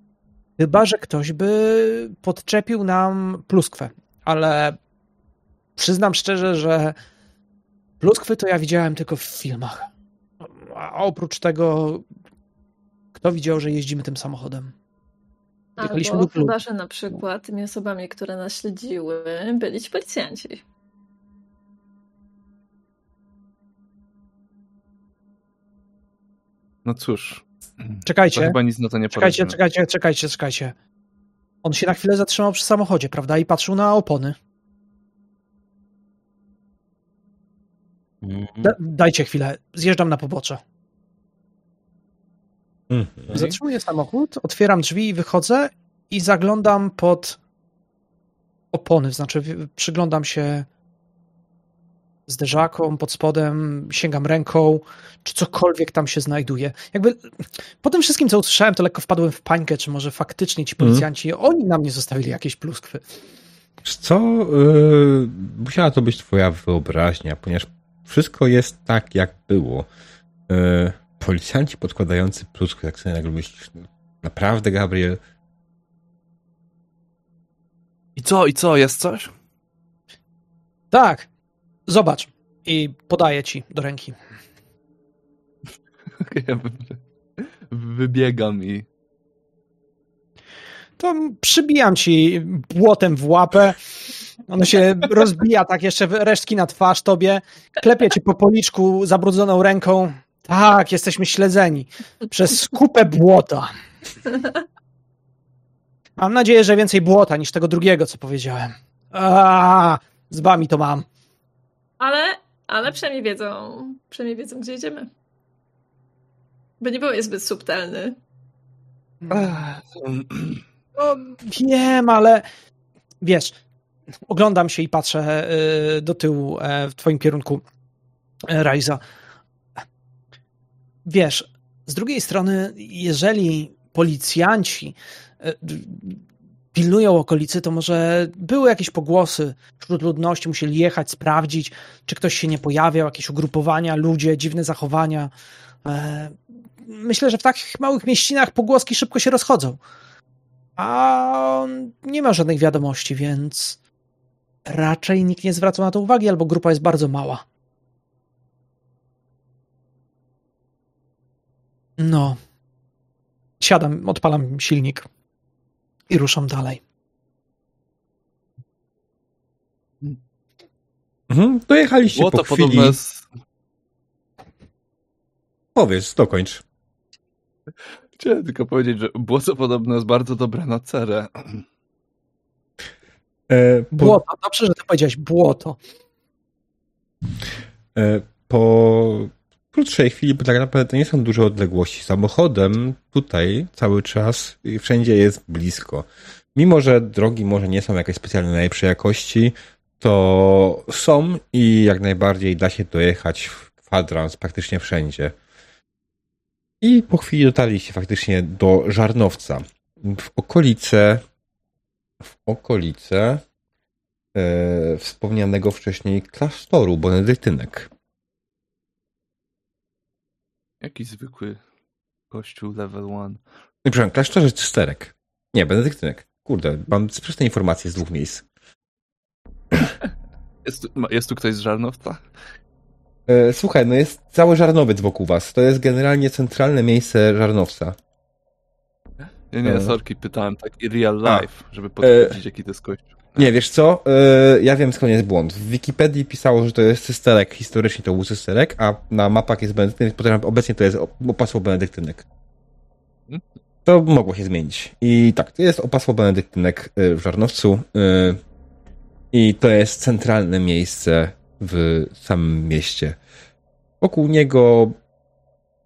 Chyba, że ktoś by podczepił nam pluskwę. Ale przyznam szczerze, że pluskwy to ja widziałem tylko w filmach. A oprócz tego, kto widział, że jeździmy tym samochodem? Jechaliśmy Albo chyba, że na przykład tymi osobami, które nas śledziły, byli ci policjanci. No cóż. To Czekajcie, chyba nic na to nie czekajcie, czekajcie, czekajcie, czekajcie. On się na chwilę zatrzymał przy samochodzie, prawda? I patrzył na opony. Mhm. Da, dajcie chwilę, zjeżdżam na pobocze. Mhm. Zatrzymuję samochód, otwieram drzwi i wychodzę i zaglądam pod opony, znaczy przyglądam się zderzakom pod spodem, sięgam ręką, czy cokolwiek tam się znajduje. Jakby po tym wszystkim, co usłyszałem, to lekko wpadłem w pańkę, czy może faktycznie ci policjanci, oni na mnie zostawili jakieś pluskwy. Co? Yy, musiała to być twoja wyobraźnia, ponieważ wszystko jest tak, jak było. Yy, policjanci podkładający pluskwy, jak sobie nagle myślisz, no, naprawdę, Gabriel? I co, i co, jest coś? Tak, zobacz. I podaję ci do ręki. Ja wy- wybiegam i to przybijam ci błotem w łapę. Ono się rozbija tak jeszcze resztki na twarz tobie. Klepię cię po policzku zabrudzoną ręką. Tak, jesteśmy śledzeni przez kupę błota. Mam nadzieję, że więcej błota niż tego drugiego, co powiedziałem. A, z wami to mam. Ale, ale przynajmniej wiedzą, przynajmniej wiedzą, gdzie jedziemy. By nie byłeś zbyt subtelny. No, wiem, ale wiesz, oglądam się i patrzę y, do tyłu e, w twoim kierunku, e, Rajza. Wiesz, z drugiej strony, jeżeli policjanci e, pilnują okolicy, to może były jakieś pogłosy wśród ludności, musieli jechać, sprawdzić, czy ktoś się nie pojawiał, jakieś ugrupowania, ludzie, dziwne zachowania. E, Myślę, że w takich małych mieścinach pogłoski szybko się rozchodzą. A nie ma żadnych wiadomości, więc raczej nikt nie zwraca na to uwagi, albo grupa jest bardzo mała. No. Siadam, odpalam silnik i ruszam dalej. Mhm, dojechaliście było po to chwili. podobne z... Powiedz, dokończ. Chciałem tylko powiedzieć, że było to podobne jest bardzo dobre na cerę. E, po, Błoto, dobrze, że ty powiedziałeś błoto. e, po krótszej chwili, bo tak naprawdę nie są duże odległości. Samochodem tutaj cały czas wszędzie jest blisko. Mimo, że drogi może nie są jakieś specjalnie najlepszej jakości, to są i jak najbardziej da się dojechać w kwadrans praktycznie wszędzie. I po chwili dotarliście faktycznie do Żarnowca. W okolice w okolice e, wspomnianego wcześniej klasztoru benedyktynek. Jaki zwykły kościół level 1. Nie, przepraszam, klasztorze cysterek. Nie, benedyktynek. Kurde, mam sprzeczne informacje z dwóch miejsc. Jest, jest tu ktoś z Żarnowca? E, słuchaj, no jest cały Żarnowiec wokół was. To jest generalnie centralne miejsce Żarnowca. Nie, nie, E. sorki, pytałem tak i real A. life, żeby potwierdzić, jaki to jest kościół. Nie, wiesz co? E, ja wiem skąd jest błąd. W Wikipedii pisało, że to jest cysterek. Historycznie to był cysterek, a na mapach jest benedyktynek. Potem obecnie to jest opasło benedyktynek. To mogło się zmienić. I tak, to jest opasło benedyktynek y, w Żarnowcu. y, I to jest centralne miejsce w samym mieście. Wokół niego,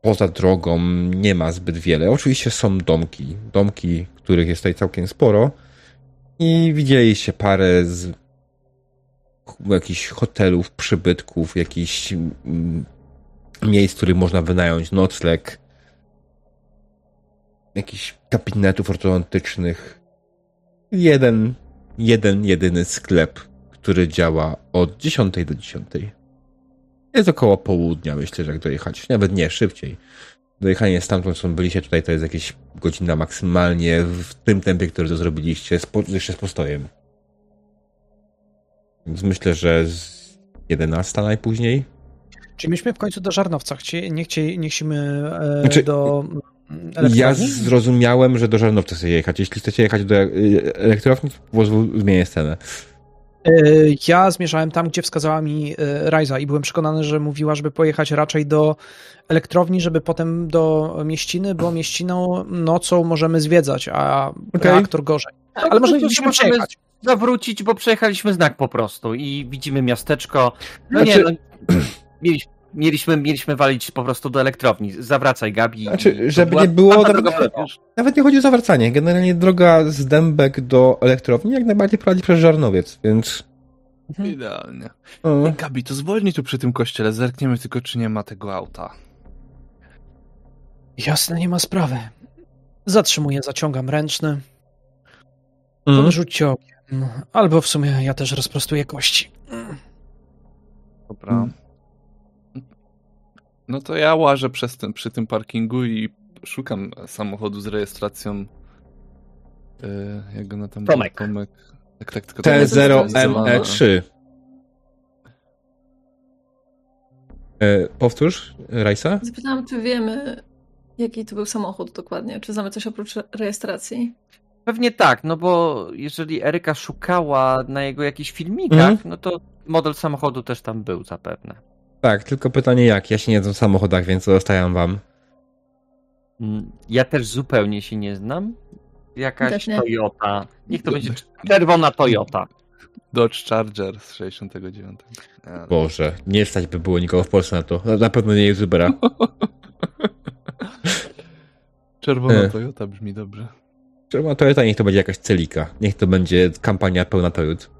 poza drogą, nie ma zbyt wiele. Oczywiście są domki. Domki, których jest tutaj całkiem sporo. I widzieliście parę z ch- jakichś hotelów, przybytków, jakichś mm, miejsc, w których można wynająć nocleg, jakichś gabinetów ortodontycznych. Jeden, jeden, jedyny sklep, który działa od 10 do 10. Jest około południa, myślę, że jak dojechać. Nawet nie, szybciej. Dojechanie stamtąd, skąd byliście tutaj, to jest jakieś godzina maksymalnie w tym tempie, który to zrobiliście, z po, jeszcze z postojem. Więc myślę, że z 11 najpóźniej. Czyli myśmy w końcu do Żarnowca. Chcie, nie, chcie, nie chcemy e, Znaczy, do mm, Ja elektrowni? zrozumiałem, że do Żarnowca chcecie jechać. Jeśli chcecie jechać do e, elektrowni, to zmienię scenę. E, Ja zmierzałem tam, gdzie wskazała mi e, Rajza i byłem przekonany, że mówiła, żeby pojechać raczej do elektrowni, żeby potem do mieściny, bo mieściną nocą możemy zwiedzać, a Okej. reaktor gorzej. Tak, Ale no możemy przejechać. zawrócić, bo przejechaliśmy znak po prostu i widzimy miasteczko. No Znaczy- nie, no, Mieliśmy, mieliśmy, mieliśmy walić po prostu do elektrowni. Zawracaj, Gabi. Znaczy, żeby była nie było, nawet, nawet nie chodzi o zawracanie. Generalnie droga z Dębek do elektrowni jak najbardziej prowadzi przez Żarnowiec, więc... Idealnie. O, Ej, Gabi, to zwolnij tu przy tym kościele, zerkniemy tylko, czy nie ma tego auta. Jasne, nie ma sprawy. Zatrzymuję, zaciągam ręczny. mm. Podrzućcie okiem. Albo w sumie ja też rozprostuję kości. Dobra. Mm. No to ja łażę przez ten, przy tym parkingu i szukam samochodu z rejestracją. Yy, jak go na tam Tomek. Tomek. Tak, tak, tylko T0ME3. E, powtórz, Rajsa? Zapytałam, czy wiemy, jaki to był samochód dokładnie. Czy znamy coś oprócz re- rejestracji? Pewnie tak, no bo jeżeli Eryka szukała na jego jakichś filmikach, Mhm. no to model samochodu też tam był zapewne. Tak, tylko pytanie jak? Ja się nie znam w samochodach, więc zostawiam wam. Mm, Ja też zupełnie się nie znam. Jakaś nie. Toyota. Niech to będzie czerwona Toyota. Dodge Charger z 69. Nie, Boże, nie stać by było nikogo w Polsce na to. Na pewno nie jest Ubera. Czerwona E. Toyota brzmi dobrze. Czerwona Toyota niech to będzie jakaś celika. Niech to będzie kampania pełna Toyot.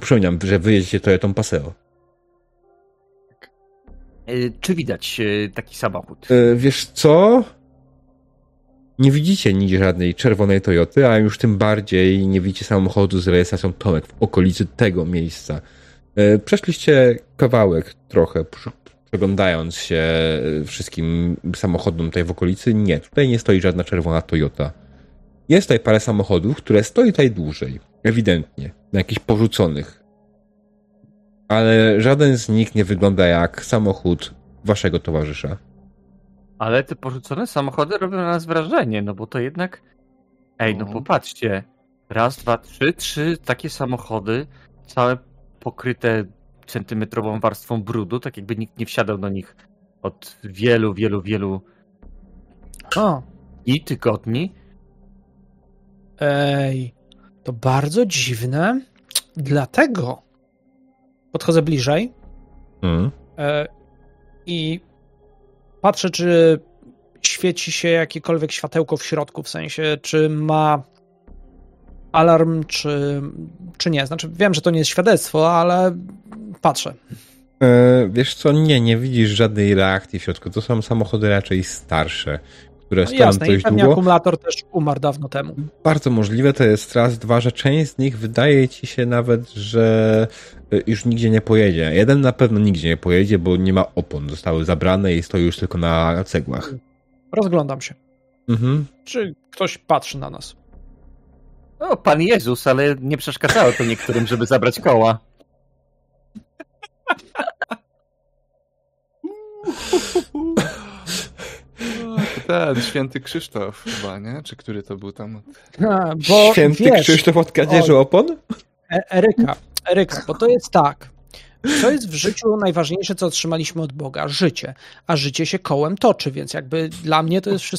Przypominam, że wyjedziecie Toyotą Paseo. Y, Czy widać y, taki samochód? E, wiesz co? Nie widzicie nigdzie żadnej czerwonej Toyoty, a już tym bardziej nie widzicie samochodu z rejestracją Tomek w okolicy tego miejsca. E, Przeszliście kawałek trochę, przeglądając się e, wszystkim samochodom tutaj w okolicy. Nie, tutaj nie stoi żadna czerwona Toyota. Jest tutaj parę samochodów, które stoi tutaj dłużej. Ewidentnie. Na jakichś porzuconych. Ale żaden z nich nie wygląda jak samochód waszego towarzysza. Ale te porzucone samochody robią na nas wrażenie, no bo to jednak. Ej, no No. popatrzcie. Raz, dwa, trzy, trzy takie samochody, całe pokryte centymetrową warstwą brudu, tak jakby nikt nie wsiadał do nich od wielu, wielu, wielu O, i tygodni. Ej, to bardzo dziwne. Dlatego podchodzę bliżej Mm. i patrzę, czy świeci się jakiekolwiek światełko w środku, w sensie, czy ma alarm, czy, czy nie. Znaczy, wiem, że to nie jest świadectwo, ale patrzę. E, wiesz co, nie, nie widzisz żadnej reakcji w środku. To są samochody raczej starsze, które No stoją jasne, i dość pewnie długo. akumulator też umarł dawno temu. Bardzo możliwe to jest raz, dwa, że część z nich wydaje ci się nawet, że e, już nigdzie nie pojedzie. Jeden na pewno nigdzie nie pojedzie, bo nie ma opon. Zostały zabrane i stoi już tylko na cegłach. Rozglądam się. Mhm. Czy ktoś patrzy na nas? O, Pan Jezus, ale nie przeszkadzało to niektórym, żeby zabrać koła. Ten, święty Krzysztof chyba, nie? Czy który to był tam? A, bo Święty wiesz, Krzysztof od kradzieży opon? E- Eryka, Eryka, bo to jest tak. Co jest w życiu najważniejsze, co otrzymaliśmy od Boga? Życie. A życie się kołem toczy, więc jakby dla mnie to jest wszystko